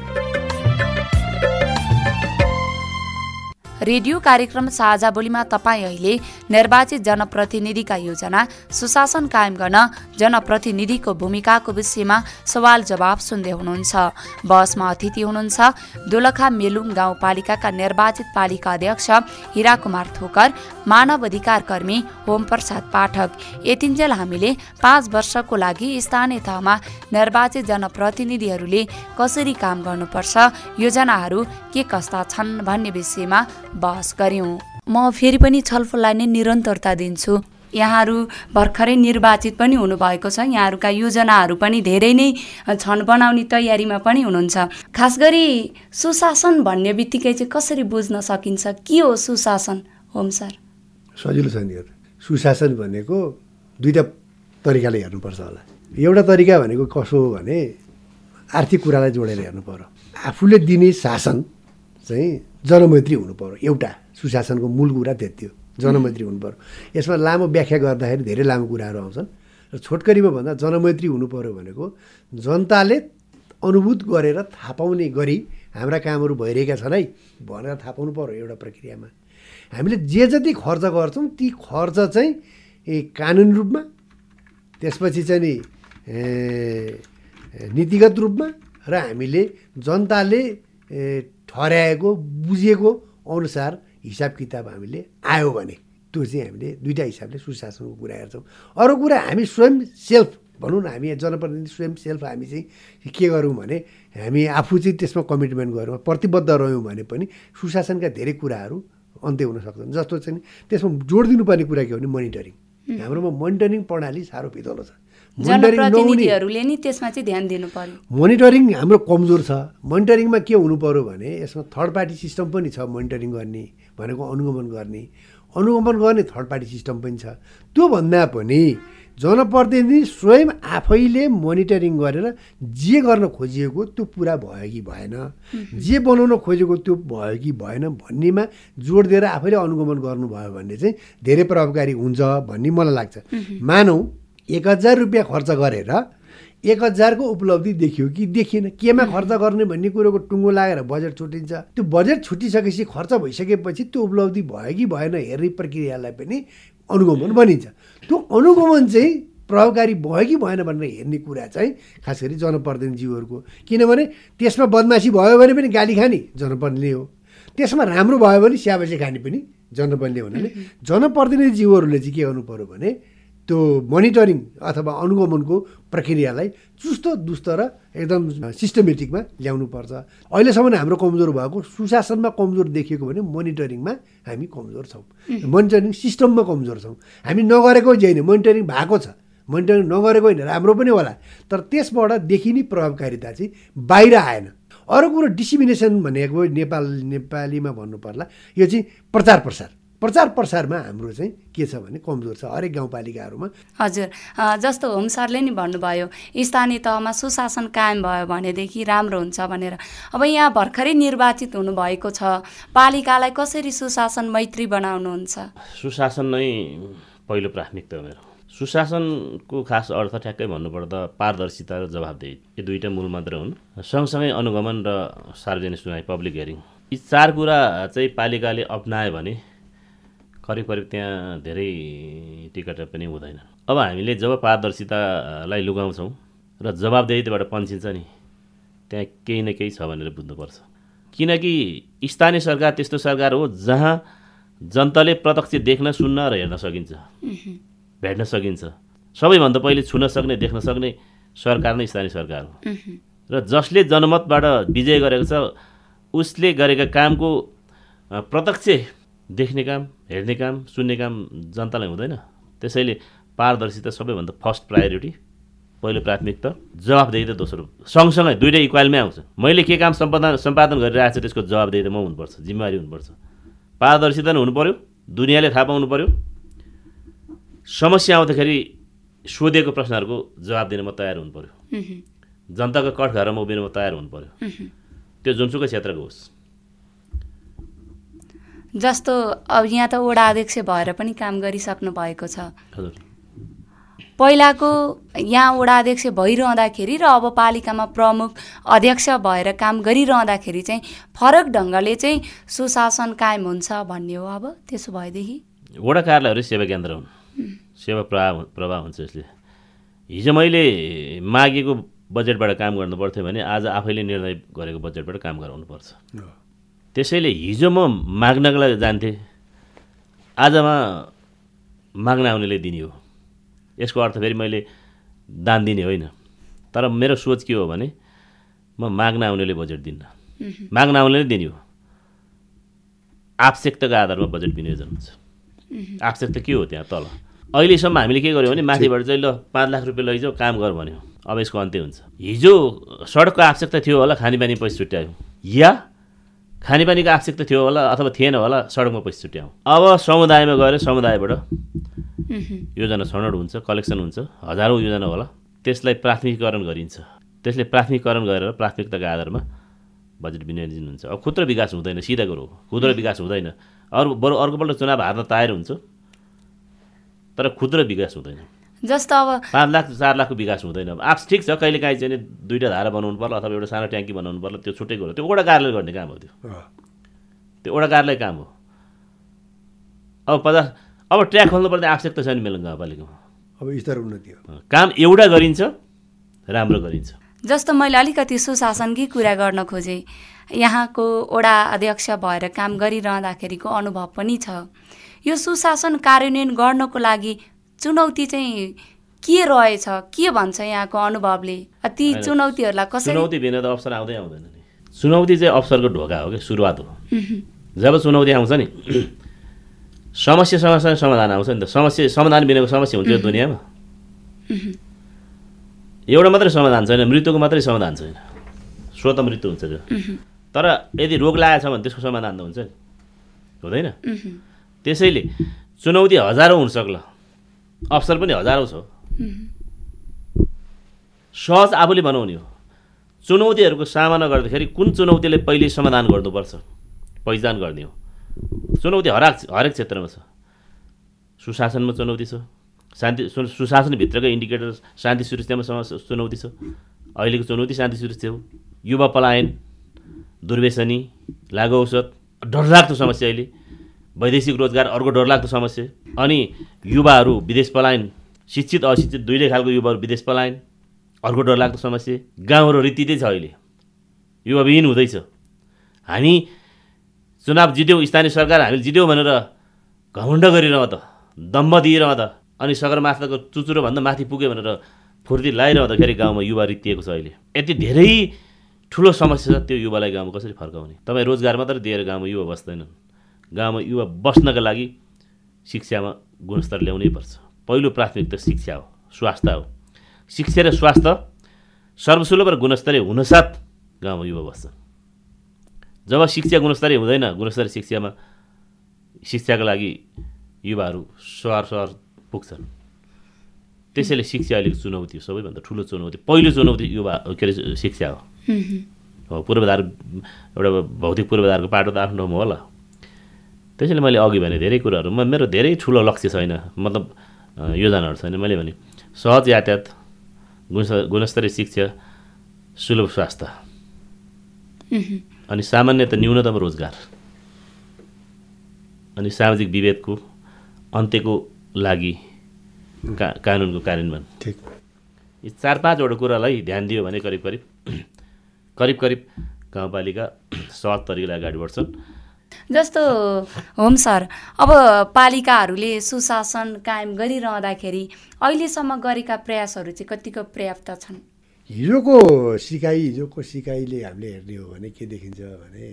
रेडियो कार्यक्रम साझा बोलीमा तपाईँ अहिले निर्वाचित जनप्रतिनिधिका योजना सुशासन कायम गर्न जनप्रतिनिधिको भूमिकाको विषयमा सवाल जवाब सुन्दै हुनुहुन्छ। बसमा अतिथि हुनुहुन्छ दोलखा मेलुङ गाउँपालिकाका निर्वाचित पालिका अध्यक्ष हिरा कुमार थोकर मानव अधिकार कर्मी होम प्रसाद पाठक। यतिन्जेल हामीले पाँच वर्षको लागि स्थानीय तहमा निर्वाचित जनप्रतिनिधिहरूले कसरी काम गर्नुपर्छ योजनाहरू के कस्ता छन् भन्ने विषयमा बहस गऱ्यौँ म फेरि पनि छलफललाई नै निरन्तरता दिन्छु। यहाँहरू भर्खरै निर्वाचित पनि हुनुभएको छ। यहाँहरूका योजनाहरू पनि धेरै नै छन्। बनाउने तयारीमा पनि हुनुहुन्छ। खास गरी सुशासन भन्ने बित्तिकै चाहिँ कसरी बुझ्न सकिन्छ? के हो सुशासन? होम सर। सजिलो छ नि सुशासन भनेको दुईवटा तरिकाले हेर्नुपर्छ होला। एउटा तरिका भनेको कसो हो भने आर्थिक कुरालाई जोडेर हेर्नु पर्यो। आफूले दिने शासन चाहिँ जनमैत्री हुनु पऱ्यो एउटा सुशासनको मूल कुरा त्यति हो। जनमैत्री हुनु पऱ्यो यसमा लामो व्याख्या गर्दाखेरि धेरै लामो कुराहरू आउँछन्। र छोटकरीमा भन्दा जनमैत्री हुनु पऱ्यो भनेको जनताले अनुभूत गरेर थाहा पाउने गरी हाम्रा कामहरू भइरहेका छन् है भनेर थाहा पाउनु पऱ्यो एउटा प्रक्रियामा। हामीले जे जति खर्च गर्छौँ ती खर्च चाहिँ कानुन रूपमा त्यसपछि चाहिँ नि नीतिगत रूपमा र हामीले जनताले ठहराएको बुझेको अनुसार हिसाब किताब हामीले आयो भने त्यो चाहिँ हामीले दुइटा हिसाबले सुशासनको कुरा हेर्छौँ। अरू कुरा हामी स्वयं सेल्फ भनौँ न हामी जनप्रतिनिधि स्वयं सेल्फ हामी चाहिँ के गरौँ भने हामी आफू चाहिँ त्यसमा कमिटमेन्ट गरौँ प्रतिबद्ध रह्यौँ भने पनि सुशासनका धेरै कुराहरू अन्त्य हुन सक्छन्। जस्तो चाहिँ त्यसमा जोड दिनुपर्ने कुरा के हो भने मोनिटरिङ। हाम्रोमा मोनिटरिङ प्रणाली साह्रो पितलो छ। जनप्रतिनिधिहरूले नि त्यसमा चाहिँ ध्यान दिनु पर्यो। मोनिटरिङ हाम्रो कमजोर छ। मोनिटरिङमा के हुनु पर्यो भने यसमा थर्ड पार्टी सिस्टम पनि छ मोनिटरिङ गर्ने भनेको अनुगमन गर्ने। अनुगमन गर्ने थर्ड पार्टी सिस्टम पनि छ। त्यो भन्दा पनि जनप्रतिनिधि स्वयं आफैले मोनिटरिङ गरेर जे गर्न खोजिएको त्यो पुरा भयो कि भएन। जे बनाउन खोजेको त्यो भयो कि भएन भन्नेमा जोड दिएर आफैले अनुगमन गर्नुभयो भने चाहिँ धेरै प्रभावकारी हुन्छ भन्ने मलाई लाग्छ। मानौ एक हजार रुपियाँ खर्च गरेर एक हजारको उपलब्धि देखियो कि देखिएन। केमा खर्च गर्ने भन्ने कुरोको टुङ्गो लागेर बजेट छुट्टिन्छ त्यो बजेट छुट्टिसकेपछि खर्च भइसकेपछि त्यो उपलब्धि भयो कि भएन हेर्ने प्रक्रियालाई पनि अनुगमन बनिन्छ त्यो अनुगमन चाहिँ प्रभावकारी भयो कि भएन भनेर हेर्ने कुरा चाहिँ खास गरी जनप्रतिनिधिज्यूहरूको किनभने त्यसमा बदमासी भयो भने पनि गाली खाने जनप्रतिनिधि हो। त्यसमा राम्रो भयो भने स्याबासी खाने पनि जनप्रतिनिधि हुनाले जनप्रतिनिधिज्यूहरूले चाहिँ के गर्नु पऱ्यो भने त्यो मोनिटरिङ अथवा अनुगमनको प्रक्रियालाई चुस्त दुस्त र एकदम सिस्टमेटिकमा ल्याउनुपर्छ अहिलेसम्म हाम्रो कमजोर भएको सुशासनमा कमजोर देखिएको भने मोनिटरिङमा हामी कमजोर छौँ। मोनिटरिङ सिस्टममा कमजोर छौँ। हामी नगरेको होइन मोनिटरिङ भएको छ। मोनिटरिङ नगरेको होइन राम्रो पनि होला। तर त्यसबाट देखिने प्रभावकारिता चाहिँ बाहिर आएन। अरू कुरो डिसिमिनेसन भनेको नेपाल नेपालीमा भन्नु पर्ला यो चाहिँ प्रचार प्रसार। प्रचार प्रसारमा हाम्रो चाहिँ के छ भने कमजोर छ हरेक गाउँपालिकाहरूमा। हजुर जस्तो होम सरले नि भन्नुभयो स्थानीय तहमा सुशासन कायम भयो भनेदेखि राम्रो हुन्छ भनेर। अब यहाँ भर्खरै निर्वाचित हुनुभएको छ पालिकालाई कसरी सुशासन मैत्री बनाउनुहुन्छ? सुशासन नै पहिलो प्राथमिकता हो मेरो। सुशासनको खास अर्थ ठ्याक्कै भन्नुपर्दा पारदर्शिता र जवाबदेही। यो दुईवटा मूल मात्र हुन्। सँगसँगै अनुगमन र सार्वजनिक सुनाइ पब्लिक हियरिङ यी चार कुरा चाहिँ पालिकाले अप्नायो भने करिब करिब त्यहाँ धेरै टिकट पनि हुँदैन। अब हामीले जब पारदर्शितालाई लुगाउँछौँ र जवाबदेहीबाट पन्सिन्छ नि त्यहाँ केही न केही छ भनेर बुझ्नुपर्छ। किनकि स्थानीय सरकार त्यस्तो सरकार हो जहाँ जनताले प्रत्यक्ष देख्न सुन्न र हेर्न सकिन्छ। भेट्न सकिन्छ। सबैभन्दा पहिले छुन सक्ने देख्न सक्ने सरकार नै स्थानीय सरकार हो। र जसले जनमतबाट विजय गरेको छ उसले गरेका कामको प्रत्यक्ष देख्ने काम हेर्ने काम सुन्ने काम जनतालाई हुँदैन। त्यसैले पारदर्शिता सबैभन्दा फर्स्ट प्रायोरिटी पहिलो प्राथमिकता जवाबदेही त दोस्रो। सँगसँगै दुइटै इक्वालमै आउँछ। मैले के काम सम्पादन सम्पादन गरिरहेको छु त्यसको जवाबदेही त म हुनुपर्छ जिम्मेवारी हुनुपर्छ। पारदर्शिता पनि हुनु पऱ्यो दुनियाँले थाहा पाउनु पऱ्यो समस्या आउँदाखेरि सोधेको प्रश्नहरूको जवाब दिन म तयार हुनु पऱ्यो जनताको कठघरमा उभिन म तयार हुनु पऱ्यो त्यो जुनसुकै क्षेत्रको होस्। जस्तो अब यहाँ त वडा अध्यक्ष भएर पनि काम गरिसक्नु भएको छ। हजुर। पहिलाको यहाँ वडा अध्यक्ष भइरहँदाखेरि र अब पालिकामा प्रमुख अध्यक्ष भएर काम गरिरहँदाखेरि चाहिँ फरक ढङ्गले चाहिँ सुशासन कायम हुन्छ भन्ने हो अब त्यसो भएदेखि। वडा कार्यालयहरू सेवा केन्द्र हुन्। सेवा प्रवाह प्रवाह हुन्छ यसले। हिजो मैले मागेको बजेटबाट काम गर्नु पर्थ्यो भने आज आफैले निर्णय गरेको बजेटबाट काम गराउनुपर्छ त्यसैले हिजो म माग्नको लागि जान्थेँ। आजमा माग्न आउनेले दिने हो। यसको अर्थ फेरि मैले दान दिने होइन। तर मेरो सोच के हो भने म माग्न आउनेले बजेट दिन्न। माग्न आउनेले दिने हो। आवश्यकताको आधारमा बजेट विनियोजन हुन्छ आवश्यकता के हो त्यहाँ तल? अहिलेसम्म हामीले के गर्यौँ भने माथिबाट चाहिँ ल पाँच लाख रुपियाँ लैजाऊ काम गर भन्यो। अब यसको अन्त्य हुन्छ। हिजो सडकको आवश्यकता थियो होला खानेपानी पैसा छुट्यायो। या खानेपानीको आवश्यकता थियो होला अथवा थिएन होला सडकमा पैसा छुट्याउँ। अब समुदायमा गएर समुदायबाट योजना छनौट हुन्छ कलेक्सन हुन्छ हजारौँ योजना होला त्यसलाई प्राथमिकीकरण गरिन्छ। त्यसले प्राथमिकीकरण गरेर प्राथमिकताको आधारमा बजेट विनियोजन हुन्छ अब खुद्र विकास हुँदैन सिधा कुरो खुद्र विकास हुँदैन। अरू बरु अर्कोपल्ट चुनाव हार्न तयार हुन्छ तर खुद्र विकास हुँदैन। जस्तो अब पाँच लाख चार लाखको विकास हुँदैन। अब आप्स ठिक छ कहिले काहीँ चाहिँ नि दुईवटा धारा बनाउनु पर्ला अथवा एउटा सानो ट्याङ्की बनाउनु पर्ला त्यो छुट्टै कुरो। त्यो वडा कार्यालय गर्ने काम हो त्यो। त्यो वडा कार्यालय काम हो। अब पचास अब ट्र्याक खोल्नुपर्ने आवश्यकता छैन मेलुङ गाउँपालिकामा अब स्तर उन्नति हो। काम एउटा गरिन्छ राम्रो गरिन्छ। जस्तो मैले अलिकति सुशासनकै कुरा गर्न खोजेँ यहाँको वडा अध्यक्ष भएर काम गरिरहँदाखेरिको अनुभव पनि छ। यो सुशासन कार्यान्वयन गर्नको लागि चुनौती चाहिँ के रहेछ? के भन्छ यहाँको अनुभवले? ती चुनौतीहरूलाई कसरी चुनौती बिना त अवसर आउँदै आउँदैन नि। चुनौती चाहिँ अवसरको ढोका हो कि सुरुवात हो। जब चुनौती आउँछ नि समस्या समस्या समाधान आउँछ नि त। समस्या समाधान बिनाको समस्या हुन्छ दुनियाँमा। एउटा मात्रै समाधान छैन मृत्युको मात्रै समाधान छैन। स्वत मृत्यु हुन्छ त्यो। तर यदि रोग लागेको छ भने त्यसको समाधान त हुन्छ नि। हुँदैन। त्यसैले चुनौती हजारौँ हुन सक्ला। अवसर पनि हजारौँ छ सहज आफूले बनाउने हो। चुनौतीहरूको सामना गर्दाखेरि कुन चुनौतीले पहिले समाधान गर्नुपर्छ पहिचान गर्ने हो। चुनौती हरेक हरेक क्षेत्रमा छ। सुशासनमा चुनौती छ। शान्ति सुशासनभित्रकै इन्डिकेटर शान्ति सुरक्षामा समस्या चुनौती छ। अहिलेको चुनौती शान्ति सुरक्षा हो। युवा पलायन दुर्व्यसनी लागु औषध डरलाग्दो समस्या अहिले। वैदेशिक रोजगार अर्को डरलाग्दो समस्या। अनि युवाहरू विदेश पलायन शिक्षित अशिक्षित दुइटै खालको युवाहरू विदेश पलायन अर्को डरलाग्दो समस्या। गाउँहरू रीतितै छ अहिले। युवाविहीन हुँदैछ। हामी चुनाव जित्यौँ स्थानीय सरकार हामीले जित्यौँ भनेर घमण्ड गरिरह त दम्ब दिइरह त अनि सगरमाथाको चुचुरोभन्दा माथि पुग्यो भनेर फुर्ती लगाइरहँदाखेरि गाउँमा युवा रित्तिएको छ अहिले। यति धेरै ठुलो समस्या छ त्यो युवालाई गाउँमा कसरी फर्काउने? तपाईँ रोजगार मात्रै दिएर गाउँमा युवा बस्दैनन्। गाउँमा युवा बस्नका लागि शिक्षामा गुणस्तर ल्याउनै पर्छ। पहिलो प्राथमिकता शिक्षा हो स्वास्थ्य हो। शिक्षा र स्वास्थ्य सर्वसुलभ र गुणस्तरीय हुनसाथ गाउँमा युवा बस्छन् जब शिक्षा गुणस्तरीय हुँदैन गुणस्तरीय शिक्षामा शिक्षाको लागि युवाहरू सहर सहर पुग्छन्। त्यसैले शिक्षा अहिलेको चुनौती हो सबैभन्दा ठुलो चुनौती पहिलो चुनौती युवा के अरे शिक्षा हो। हो पूर्वाधार एउटा भौतिक पूर्वाधारको पाटो त आफ्नो ठाउँमा होला। त्यसैले मैले अघि भने धेरै कुराहरूमा मेरो धेरै ठुलो लक्ष्य छैन मतलब योजनाहरू छैन। मैले भने सहज यातायात गुण गुणस्तरीय शिक्षा सुलभ स्वास्थ्य। अनि सामान्यत न्यूनतम रोजगार। अनि सामाजिक विभेदको अन्त्यको लागि का कानुनको कार्यान्वयन ठिक। यी चार पाँचवटा कुरालाई ध्यान दियो भने करिब करिब करिब करिब गाउँपालिका सहज तरिकाले अगाडि बढ्छन्। जस्तो होम सर अब पालिकाहरूले सुशासन कायम गरिरहँदाखेरि अहिलेसम्म गरेका प्रयासहरू चाहिँ कतिको पर्याप्त छन्? हिजोको सिकाइ हिजोको सिकाइले हामीले हेर्ने हो भने के देखिन्छ भने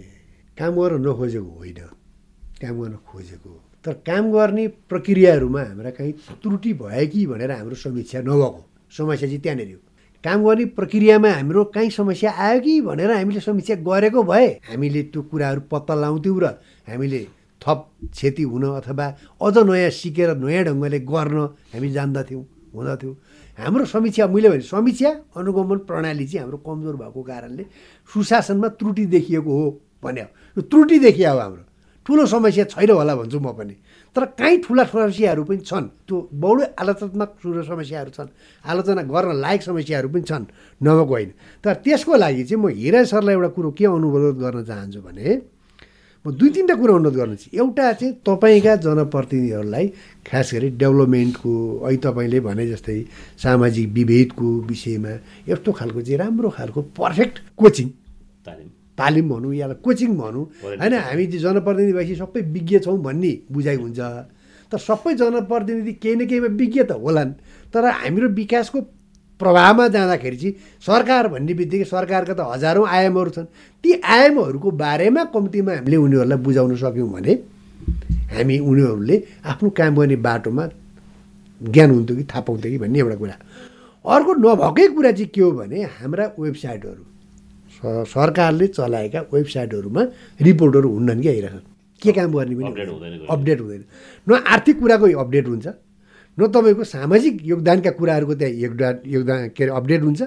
काम गर्न नखोजेको होइन। काम गर्न खोजेको। तर काम गर्ने प्रक्रियाहरूमा हाम्रा कहीँ त्रुटि भयो कि भनेर हाम्रो समीक्षा नभएको। समस्या चाहिँ त्यहाँनिर हो। काम गर्ने प्रक्रियामा हाम्रो काहीँ समस्या आयो कि भनेर हामीले समीक्षा गरेको भए हामीले त्यो कुराहरू पत्ता लगाउँथ्यौँ र हामीले थप क्षति हुन अथवा अझ नयाँ सिकेर नयाँ ढङ्गले गर्न हामी जान्दथ्यौँ हुँदथ्यो। हाम्रो समीक्षा मैले भने समीक्षा अनुगमन प्रणाली चाहिँ हाम्रो कमजोर भएको कारणले सुशासनमा त्रुटि देखिएको हो भने यो त्रुटि देखिया हाम्रो। ठुलो समस्या छैन होला भन्छु म पनि। तर काहीँ ठुला समस्याहरू पनि छन्। त्यो बहुलै आलोचनात्मक ठुलो समस्याहरू छन्। आलोचना गर्न लायक समस्याहरू पनि छन् नभएको होइन। तर त्यसको लागि चाहिँ म हिरा सरलाई एउटा कुरो के अनुरोध गर्न चाहन्छु भने म दुई तिनवटा कुरो अनुरोध गर्नु चाहिँ एउटा चाहिँ तपाईँका जनप्रतिनिधिहरूलाई खास गरी डेभलपमेन्टको अहिले तपाईँले भने जस्तै सामाजिक विभेदको विषयमा यस्तो खालको चाहिँ राम्रो खालको पर्फेक्ट कोचिङ। तालिम। तालिम भनौँ या कोचिङ भनौँ होइन हामी जनप्रतिनिधि भएपछि सबै विज्ञ छौँ भन्ने बुझाइ हुन्छ। तर सबै जनप्रतिनिधि केही न केहीमा विज्ञ त होलान्। तर हाम्रो विकासको प्रभावमा जाँदाखेरि चाहिँ सरकार भन्ने बित्तिकै सरकारका त हजारौँ आयामहरू छन्। ती आयामहरूको बारेमा कम्तीमा हामीले उनीहरूलाई बुझाउन सक्यौँ भने हामी उनीहरूले आफ्नो काम गर्ने बाटोमा ज्ञान हुन्थ्यो कि थाहा पाउँथ्यो कि भन्ने एउटा कुरा। अर्को नभएकै कुरा चाहिँ के हो भने हाम्रा वेबसाइटहरू। सरकारले चलाएका वेबसाइटहरूमा रिपोर्टहरू हुन्नन् कि आइरहेछन् के काम गर्ने पनि अपडेट हुँदैन। न आर्थिक कुराको अपडेट हुन्छ न तपाईँको सामाजिक योगदानका कुराहरूको त्यहाँ योगदान योगदान के अरे अपडेट हुन्छ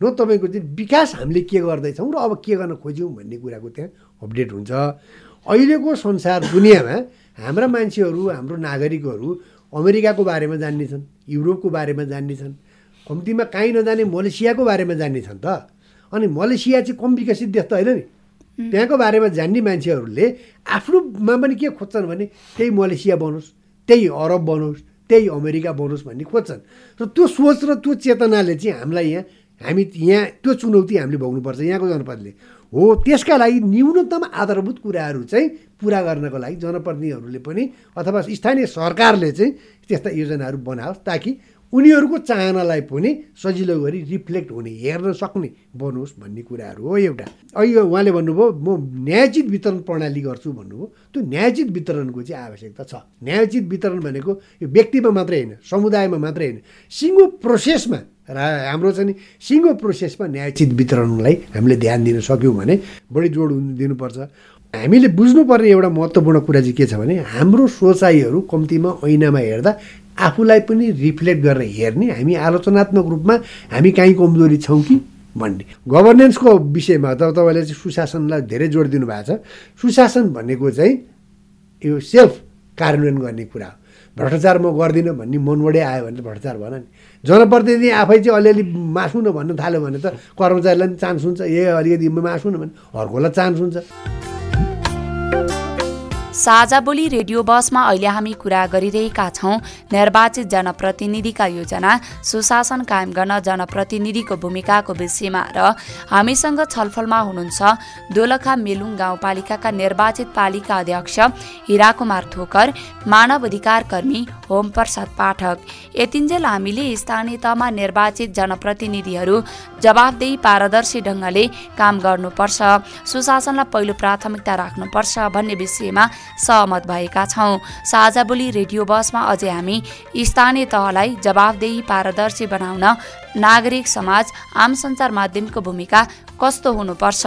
न तपाईँको चाहिँ विकास हामीले के गर्दैछौँ र अब के गर्न खोज्यौँ भन्ने कुराको त्यहाँ अपडेट हुन्छ। अहिलेको संसार दुनियाँमा हाम्रा मान्छेहरू हाम्रो नागरिकहरू अमेरिकाको बारेमा जान्ने छन् युरोपको बारेमा जान्ने छन् कम्तीमा काहीँ नजाने मलेसियाको बारेमा जान्ने छन् त। अनि मलेसिया चाहिँ कम विकसित देश त होइन नि। त्यहाँको बारेमा जान्ने मान्छेहरूले आफ्नोमा पनि के खोज्छन् भने त्यही मलेसिया बनोस् त्यही अरब बनोस् त्यही अमेरिका बनोस् भन्ने खोज्छन्। र त्यो सोच र त्यो चेतनाले चाहिँ हामीलाई यहाँ हामी यहाँ त्यो चुनौती हामीले भोग्नुपर्छ यहाँको जनपदले। हो त्यसका लागि न्यूनतम आधारभूत कुराहरू चाहिँ पुरा गर्नको लागि जनप्रतिनिधिहरूले पनि अथवा स्थानीय सरकारले चाहिँ त्यस्ता योजनाहरू बनाओस् ताकि उनीहरूको चाहनालाई पनि सजिलो गरी रिफ्लेक्ट हुने हेर्न सक्ने बनोस् भन्ने कुराहरू हो एउटा। अहिले उहाँले भन्नुभयो म न्यायोचित वितरण प्रणाली गर्छु भन्नुभयो। त्यो न्यायोचित वितरणको चाहिँ आवश्यकता छ। न्यायोचित वितरण भनेको यो व्यक्तिमा मात्रै होइन समुदायमा मात्रै होइन। सिङ्गो प्रोसेसमा हाम्रो चाहिँ नि सिङ्गो प्रोसेसमा न्यायोचित वितरणलाई हामीले ध्यान दिन सक्यौँ भने बढी जोड दिनुपर्छ। हामीले बुझ्नुपर्ने एउटा महत्त्वपूर्ण कुरा चाहिँ के छ भने हाम्रो सोचाइहरू कम्तीमा ऐनामा हेर्दा आफूलाई पनि रिफ्लेक्ट गरेर हेर्ने हामी आलोचनात्मक रूपमा हामी काहीँ कमजोरी छौँ कि भन्ने। गभर्नेन्सको विषयमा त तपाईँले चाहिँ सुशासनलाई धेरै जोड दिनुभएको छ। सुशासन भनेको चाहिँ यो सेल्फ कार्यान्वयन गर्ने कुरा हो। भ्रष्टाचार म गर्दिनँ भन्ने मनबाटै आयो भने त भ्रष्टाचार भन नि। जनप्रतिनिधि आफै चाहिँ अलिअलि मासु न भन्नु थाल्यो भने त कर्मचारीलाई पनि चान्स हुन्छ। ए अलिकति मासु न भने। अर्कोलाई चान्स हुन्छ। साझा बोली रेडियो बसमा अहिले हामी कुरा गरिरहेका छौँ। निर्वाचित जनप्रतिनिधिका योजना सुशासन कायम गर्न जनप्रतिनिधिको भूमिकाको विषयमा र हामीसँग छलफलमा हुनुहुन्छ दोलखा मेलुङ गाउँपालिकाका निर्वाचित पालिका अध्यक्ष हिराकुमार थोकर मानव अधिकार कर्मी होम प्रसाद पाठक। यतिन्जेल हामीले स्थानीय तहमा निर्वाचित जनप्रतिनिधिहरू जवाबदेही पारदर्शी ढङ्गले काम गर्नुपर्छ सुशासनलाई पहिलो प्राथमिकता राख्नुपर्छ भन्ने विषयमा सहमत भएका छौँ। साझा बोली रेडियो बसमा अझै हामी स्थानीय तहलाई जवाबदेही पारदर्शी बनाउन नागरिक समाज आम सञ्चार माध्यमको भूमिका कस्तो हुनुपर्छ?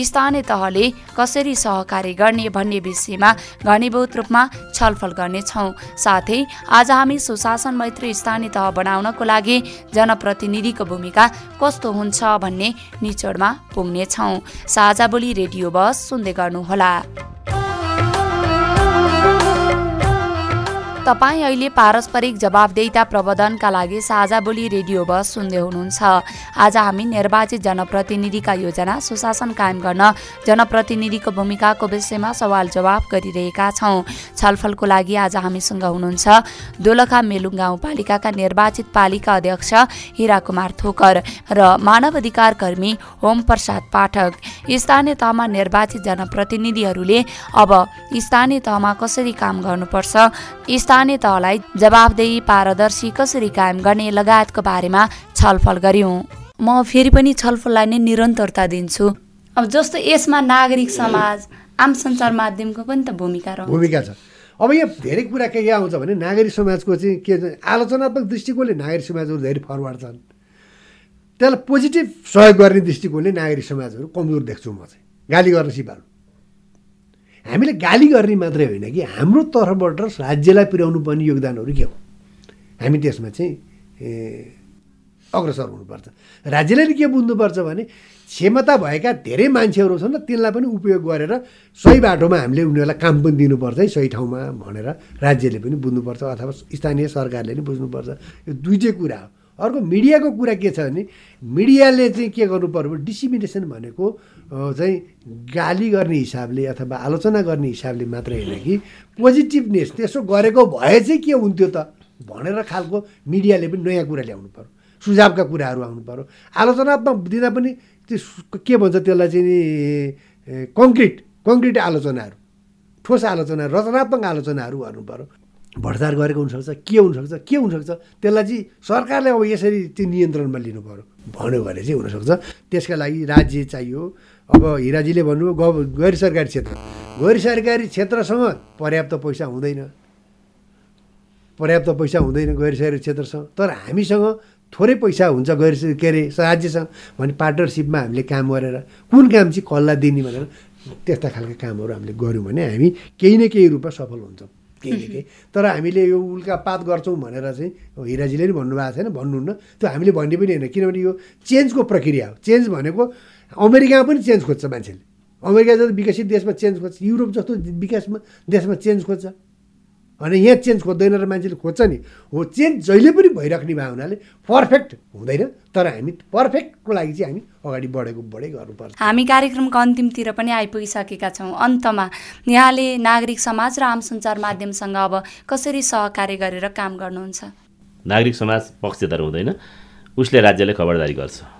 स्थानीय तहले कसरी सहकारी गर्ने भन्ने विषयमा घनीभूत रूपमा छलफल गर्नेछौँ। साथै आज हामी सुशासन मैत्री स्थानीय तह बनाउनको लागि जनप्रतिनिधिको भूमिका कस्तो हुन्छ भन्ने निचोडमा पुग्नेछौँ। साझा बोली रेडियो बस सुन्दै गर्नुहोला। तपाईँ अहिले पारस्परिक जवाबदेहिता प्रबन्धनका लागि साझा बोली रेडियो बस सुन्दै हुनुहुन्छ। आज हामी निर्वाचित जनप्रतिनिधिका योजना सुशासन कायम गर्न जनप्रतिनिधिको भूमिकाको विषयमा सवाल जवाब गरिरहेका छौँ। छलफलको लागि आज हामीसँग हुनुहुन्छ दोलखा मेलुङ गाउँपालिकाका निर्वाचित पालिका अध्यक्ष हिरा कुमार थोकर र मानव अधिकार कर्मी होम प्रसाद पाठक। स्थानीय तहमा निर्वाचित जनप्रतिनिधिहरूले अब स्थानीय तहमा कसरी काम गर्नुपर्छ? स्थानीय तहलाई जवाबदेही पारदर्शी कसरी कायम गर्ने लगायतको बारेमा छलफल गर्यौँ। म फेरि पनि छलफललाई नै निरन्तरता दिन्छु। अब जस्तो यसमा नागरिक समाज आम सञ्चार माध्यमको पनि त भूमिका रहन्छ। भूमिका छ। अब यहाँ धेरै कुरा के के आउँछ भने नागरिक समाजको चाहिँ के आलोचनात्मक दृष्टिकोणले नागरिक समाजहरू धेरै फरवार्ड छन्। त्यसलाई पोजिटिभ सहयोग गर्ने दृष्टिकोणले नागरिक समाजहरू कमजोर देख्छु म चाहिँ। गाली गर्न सिपालु हामीले गाली गर्ने मात्रै होइन कि हाम्रो तर्फबाट राज्यलाई पुर्याउनु पर्ने योगदानहरू के हो? हामी त्यसमा चाहिँ अग्रसर हुनुपर्छ। राज्यले के बुझ्नुपर्छ भने क्षमता भएका धेरै मान्छेहरू छन् र तिनलाई पनि उपयोग गरेर सही बाटोमा हामीले उनीहरूलाई काम पनि दिनुपर्छ है सही ठाउँमा भनेर राज्यले पनि बुझ्नुपर्छ अथवा स्थानीय सरकारले पनि बुझ्नुपर्छ। यो दुइटै कुरा हो। अर्को मिडियाको कुरा के छ भने मिडियाले चाहिँ के गर्नु पर्यो डिसिमिनेसन भनेको चाहिँ गाली गर्ने हिसाबले अथवा आलोचना गर्ने हिसाबले मात्रै होइन कि पोजिटिभनेस त्यसो गरेको भए चाहिँ के हुन्थ्यो त? भनेर खालको मिडियाले पनि नयाँ कुरा ल्याउनु पर्यो सुझावका कुराहरू आउनु पर्यो। आलोचनात्मक दिँदा पनि त्यो के भन्छ त्यसलाई चाहिँ नि कङ्क्रिट कङ्क्रिट आलोचनाहरू ठोस आलोचना रचनात्मक आलोचनाहरू गर्नु पर्यो। भ्रष्टाचार गरेको हुनसक्छ के हुनसक्छ के हुनसक्छ? त्यसलाई चाहिँ सरकारले अब यसरी त्यो नियन्त्रणमा लिनु पऱ्यो भन्यो भने चाहिँ हुनसक्छ त्यसका लागि राज्य चाहियो। अब हिराजीले भन्नुभयो गभ गैर सरकारी क्षेत्र। गैर सरकारी क्षेत्रसँग पर्याप्त पैसा हुँदैन। पर्याप्त पैसा हुँदैन गैर सरकारी क्षेत्रसँग। तर हामीसँग थोरै पैसा हुन्छ गैर के अरे राज्यसँग। भने पार्टनरसिपमा हामीले काम गरेर कुन काम चाहिँ कसलाई दिने भनेर त्यस्ता खालका कामहरू हामीले गऱ्यौँ भने हामी केही न केही रूपमा सफल हुन्छौँ। केही न केही तर हामीले यो उल्का पात गर्छौँ भनेर चाहिँ हिराजीले पनि भन्नुभएको छैन भन्नुहुन्न। त्यो हामीले भन्ने पनि होइन किनभने यो चेन्जको प्रक्रिया हो। चेन्ज भनेको अमेरिकामा पनि चेन्ज खोज्छ मान्छेले। अमेरिका जस्तो विकसित देशमा चेन्ज खोज्छ युरोप जस्तो विकासमा देशमा चेन्ज खोज्छ। अनि यहाँ चेन्ज खोज्दैन र मान्छेले खोज्छ नि। हो चेन्ज जहिले पनि भइराख्ने भए हुनाले पर्फेक्ट हुँदैन। तर हामी पर्फेक्टको लागि चाहिँ हामी अगाडि बढेको बढै गर्नुपर्छ। हामी कार्यक्रमको अन्तिमतिर पनि आइपुगिसकेका छौँ। अन्तमा यहाँले नागरिक समाज र आम सञ्चार माध्यमसँग अब कसरी सहकार्य गरेर काम गर्नुहुन्छ? नागरिक समाज पक्षधर हुँदैन। उसले राज्यलाई खबरदारी गर्छ।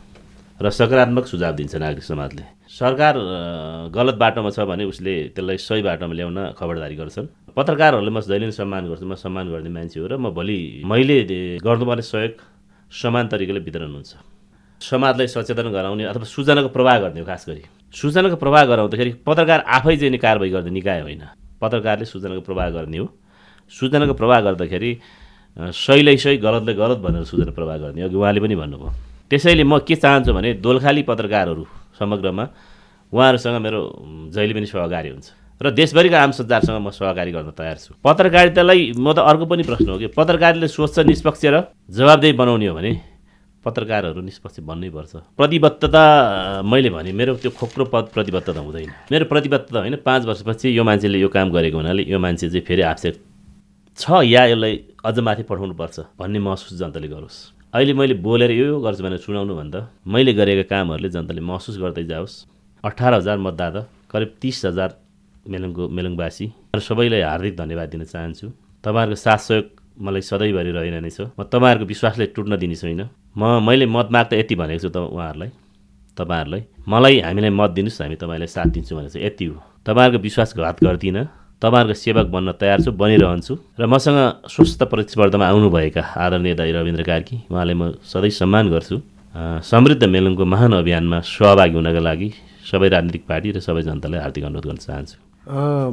र सकारात्मक सुझाव दिन्छ नागरिक समाजले। सरकार गलत बाटोमा छ भने उसले त्यसलाई सही बाटोमा ल्याउन खबरदारी गर्छन्। पत्रकारहरूले म जहिले पनि सम्मान गर्छु म सम्मान गर्ने मान्छे हो र म भोलि मैले गर्नुपर्ने सहयोग समान तरिकाले वितरण हुन्छ। समाजलाई सचेतन गराउने अथवा सूचनाको प्रवाह गर्ने हो खास गरी। सूचनाको प्रवाह गराउँदाखेरि पत्रकार आफै चाहिँ कारवाही गर्ने निकाय होइन। पत्रकारले सूचनाको प्रवाह गर्ने हो। सूचनाको प्रवाह गर्दाखेरि सहीलाई सही गलतलाई गलत भनेर सूचना प्रवाह गर्ने अघि उहाँले पनि भन्नुभयो। त्यसैले म के चाहन्छु भने दोलखाली पत्रकारहरू समग्रमा उहाँहरूसँग मेरो जहिले पनि सहकारी हुन्छ। र देशभरिका आम सञ्चारसँग म सहकारी गर्न तयार छु। पत्रकारितालाई म त अर्को पनि प्रश्न हो कि पत्रकारिताले स्वच्छ निष्पक्ष र जवाबदेही बनाउने हो भने पत्रकारहरू निष्पक्ष बन्नै पर्छ। प्रतिबद्धता मैले भने मेरो त्यो खोक्रो पद प्रतिबद्धता हुँदैन। मेरो प्रतिबद्धता होइन पाँच वर्षपछि यो मान्छेले यो काम गरेको हुनाले यो मान्छे चाहिँ फेरि आवश्यक छ या यसलाई अझ माथि पठाउनुपर्छ भन्ने महसुस जनताले गरोस्। अहिले मैले बोलेर यो गर्छु भनेर सुनाउनु भन्दा मैले गरेका कामहरूले जनताले महसुस गर्दै जाओस्। अठार हजार मतदाता करिब तिस हजार मेलुङको मेलुङवासी सबैलाई हार्दिक धन्यवाद दिन चाहन्छु। तपाईँहरूको साथ सहयोग मलाई सधैँभरि रहिरहने छ। म तपाईँहरूको विश्वासलाई टुट्न दिने छैन। म मैले मत माग्दा यति भनेको छु त उहाँहरूलाई तपाईँहरूलाई। मलाई हामीलाई मत दिनुहोस् हामी तपाईँलाई साथ दिन्छौँ भनेर चाहिँ यति हो। तपाईँहरूको विश्वासघात गर्दिनँ। तपाईँहरूको सेवक बन्न तयार छु बनिरहन्छु र मसँग स्वस्थ प्रतिस्पर्धामा आउनुभएका आदरणीय दाई रविन्द्र कार्की उहाँलाई म सधैँ सम्मान गर्छु। समृद्ध मेलुङको महान अभियानमा सहभागी हुनका लागि सबै राजनीतिक पार्टी र सबै जनतालाई हार्दिक अनुरोध गर्न चाहन्छु।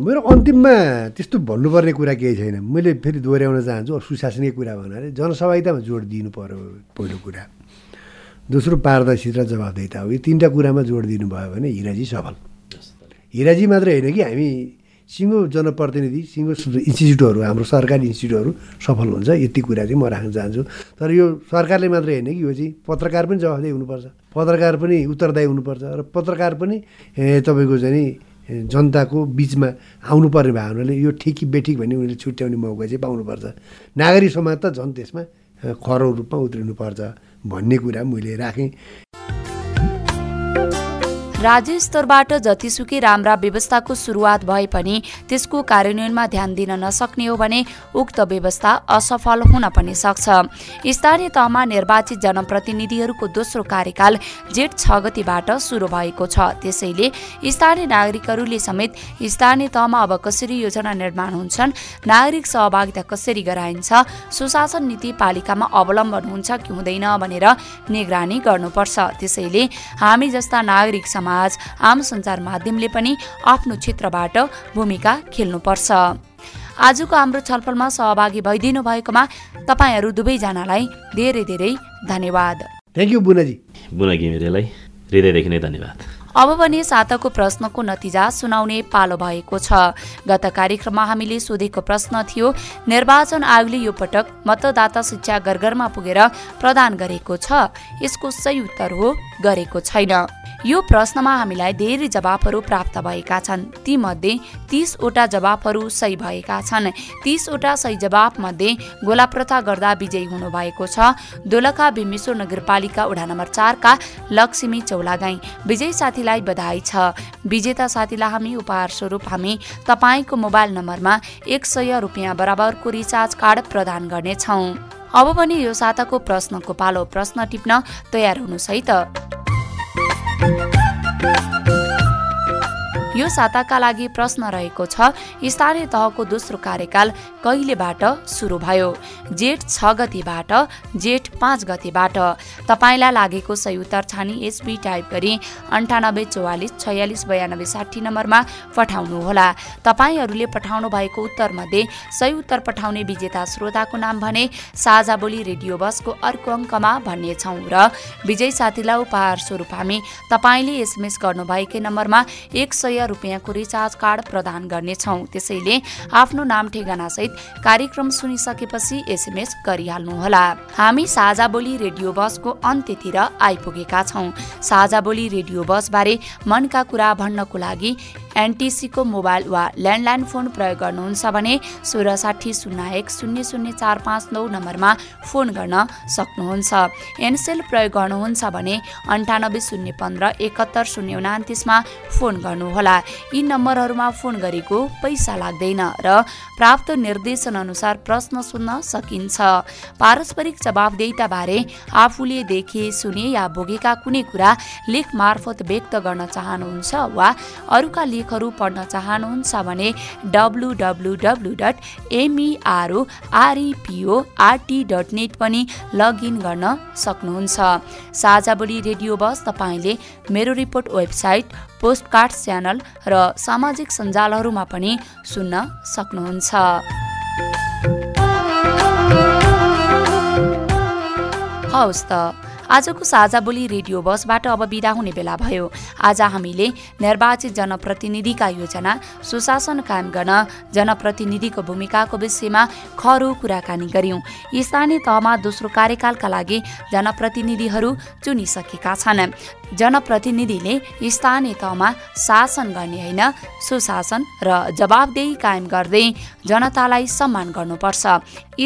मेरो अन्तिममा त्यस्तो भन्नुपर्ने कुरा केही छैन। मैले फेरि दोहोऱ्याउन चाहन्छु सुशासनीय कुरा भन्नाले जनसहभागितामा जोड दिनु पऱ्यो पहिलो कुरा। दोस्रो पारदर्शिता र जवाबदेता हो। यो तिनवटा कुरामा जोड दिनुभयो भने हिराजी सफल। हिराजी मात्रै होइन कि हामी सिङ्गो जनप्रतिनिधि सिङ्गो इन्स्टिच्युटहरू हाम्रो सरकारी इन्स्टिच्युटहरू सफल हुन्छ यति कुरा चाहिँ म राख्न चाहन्छु। तर यो सरकारले मात्रै होइन कि यो चाहिँ पत्रकार पनि जवाफदेही हुनुपर्छ। पत्रकार पनि उत्तरदायी हुनुपर्छ र पत्रकार पनि तपाईँको चाहिँ जनताको बिचमा आउनुपर्ने भएको हुनाले यो ठिक बेठिक भन्ने उनीहरूले छुट्याउने मौका चाहिँ पाउनुपर्छ। नागरिक समाज त झन् त्यसमा खरो रूपमा उत्रिनुपर्छ भन्ने कुरा मैले राखेँ। राज्य स्तरबाट जतिसुकै राम्रा व्यवस्थाको सुरुवात भए पनि त्यसको कार्यान्वयनमा ध्यान दिन नसक्ने हो भने उक्त व्यवस्था असफल हुन पनि सक्छ। स्थानीय तहमा निर्वाचित जनप्रतिनिधिहरूको दोस्रो कार्यकाल जेठ छ गतिबाट सुरु भएको छ। त्यसैले स्थानीय नागरिकहरूले समेत स्थानीय तहमा अब कसरी योजना निर्माण हुन्छन् नागरिक सहभागिता कसरी गराइन्छ सुशासन नीति पालिकामा अवलम्बन हुन्छ कि हुँदैन भनेर निगरानी गर्नुपर्छ। त्यसैले हामी जस्ता नागरिक समाज आम सञ्चार माध्यमले पनि आफ्नो क्षेत्रबाट भूमिका खेल्नुपर्छ। आजको हाम्रो छलफलमा सहभागी भइदिनु भएकोमा तपाईँहरू दुवैजनालाई धेरै धेरै धन्यवाद। थ्याङ्क यू बुनाजी बुना घिमिरेलाई हृदयदेखि नै धन्यवाद। अब भने साताको प्रश्नको नतिजा सुनाउने पालो भएको छ। गत कार्यक्रममा हामीले सोधेको प्रश्न थियो निर्वाचन आयोगले यो पटक मतदाता शिक्षा गरगरमा पुगेर प्रदान गरेको छ यसको सही उत्तर हो गरेको छैन। यो प्रश्नमा हामीलाई धेरै जवाफहरू प्राप्त भएका छन्। तीमध्ये तीसवटा जवाफहरू सही भएका छन्। तीसवटा सही जवाफ मध्ये गोला प्रथा गर्दा विजयी हुनुभएको छ। दोलखा भीमेश्वर नगरपालिका वडा नम्बर चारका लक्ष्मी चौलागाई विजय साथीलाई बधाई छ। विजेता साथीलाई हामी उपहार स्वरूप हामी तपाईँको मोबाइल नम्बरमा एक सय रुपियाँ बराबरको रिचार्ज कार्ड प्रदान गर्नेछौँ। अब पनि यो साताको प्रश्नको पालो प्रश्न टिप्न तयार हुनुहोस् है त Bye. यो साताका लागि प्रश्न रहेको छ। स्थानीय तहको दोस्रो कार्यकाल कहिलेबाट सुरु भयो? जेठ छ गतिबाट जेठ पाँच गतिबाट। तपाईँलाई लागेको सही उत्तर छानी एसबी टाइप गरी अन्ठानब्बे चौवालिस छयालिस बयानब्बे साठी नम्बरमा पठाउनुहोला। तपाईँहरूले पठाउनु भएको उत्तरमध्ये सही उत्तर पठाउने विजेता श्रोताको नाम भने साझा बोली रेडियो बसको अर्को अङ्कमा भन्नेछौँ र विजय साथीलाई उपहार स्वरूप हामी तपाईँले एसएमएस गर्नुभएकै नम्बरमा एक सय रुपियाँको रिचार्ज कार्ड प्रदान गर्नेछौँ। त्यसैले आफ्नो नाम ठेगानासहित कार्यक्रम सुनिसकेपछि एसएमएस गरिहाल्नुहोला। हामी साझा बोली रेडियो बसको अन्त्यतिर आइपुगेका छौँ। साझा बोली रेडियो बसबारे मनका कुरा भन्नको लागि एनटिसीको मोबाइल वा ल्यान्डलाइन फोन प्रयोग गर्नुहुन्छ भने सोह्र साठी शून्य एक शून्य शून्य चार पाँच नौ नम्बरमा फोन गर्न सक्नुहुन्छ। एनसेल प्रयोग गर्नुहुन्छ भने अन्ठानब्बे शून्य पन्ध्र एकहत्तर शून्य उनातिसमा फोन गर्नुहोला। यी नम्बरहरूमा फोन गरेको पैसा लाग्दैन र प्राप्त निर्देशन अनुसार प्रश्न सुन्न सकिन्छ। पारस्परिक जवाबदेताबारे आफूले देखे सुने या भोगेका कुनै कुरा लेख मार्फत व्यक्त गर्न चाहनुहुन्छ वा अरूका लेख लेखहरू पढ्न चाहनुहुन्छ भने W W W dot M E R O R E P O R T dot net पनि लगइन गर्न सक्नुहुन्छ। साझा बोली रेडियो बस तपाईँले मेरो रिपोर्ट वेबसाइट पोस्टकार्ड च्यानल र सामाजिक सञ्जालहरूमा पनि सुन्न सक्नुहुन्छ। हवस् त। आजको साझा बोली रेडियो बसबाट अब बिदा हुने बेला भयो। आज हामीले निर्वाचित जनप्रतिनिधिका योजना सुशासन कायम गर्न जनप्रतिनिधिको भूमिकाको विषयमा खरो कुराकानी गर्यौं स्थानीय तहमा दोस्रो कार्यकालका लागि जनप्रतिनिधिहरू चुनिसकेका छन्। जनप्रतिनिधिले स्थानीय तहमा शासन गर्ने होइन सुशासन र जवाबदेही कायम गर्दै जनतालाई सम्मान गर्नुपर्छ।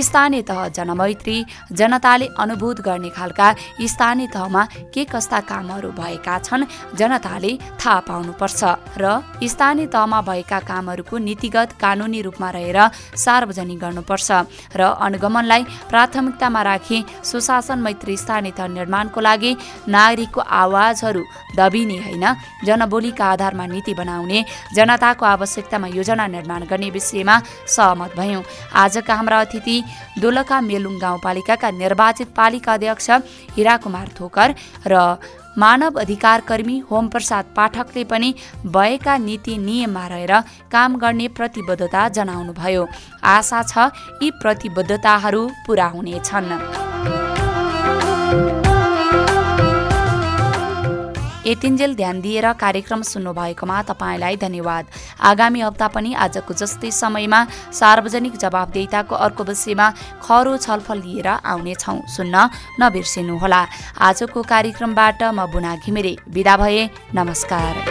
स्थानीय तह जनमैत्री जनताले अनुभूत गर्ने खालका स्थानीय तहमा के कस्ता कामहरू भएका छन् जनताले थाहा पाउनुपर्छ र स्थानीय तहमा भएका कामहरूको नीतिगत कानुनी रूपमा रहेर सार्वजनिक गर्नुपर्छ र अनुगमनलाई प्राथमिकतामा राखी सुशासन मैत्री स्थानीय तह निर्माणको लागि नागरिकको आवाजहरू दबिने होइन। जनबोलीका आधारमा नीति बनाउने जनताको आवश्यकतामा योजना निर्माण गर्ने विषयमा सहमत भयौँ। आजका हाम्रा अतिथि दोलखा मेलुङ गाउँपालिकाका निर्वाचित पालिका अध्यक्ष हिराकुमार थोकर र मानव अधिकार कर्मी होमप्रसाद पाठकले पनि भएका नीति नियममा रहेर काम गर्ने प्रतिबद्धता जनाउनुभयो। आशा छ यी प्रतिबद्धताहरू पूरा हुनेछन्। यतिन्जेल ध्यान दिएर कार्यक्रम सुन्नुभएकोमा तपाईँलाई धन्यवाद। आगामी हप्ता पनि आजको जस्तै समयमा सार्वजनिक जवाबदेताको अर्को विषयमा खरो छलफल लिएर आउनेछौँ। सुन्न नबिर्सिनुहोला। आजको कार्यक्रमबाट म बुना घिमिरे। विदा भए नमस्कार।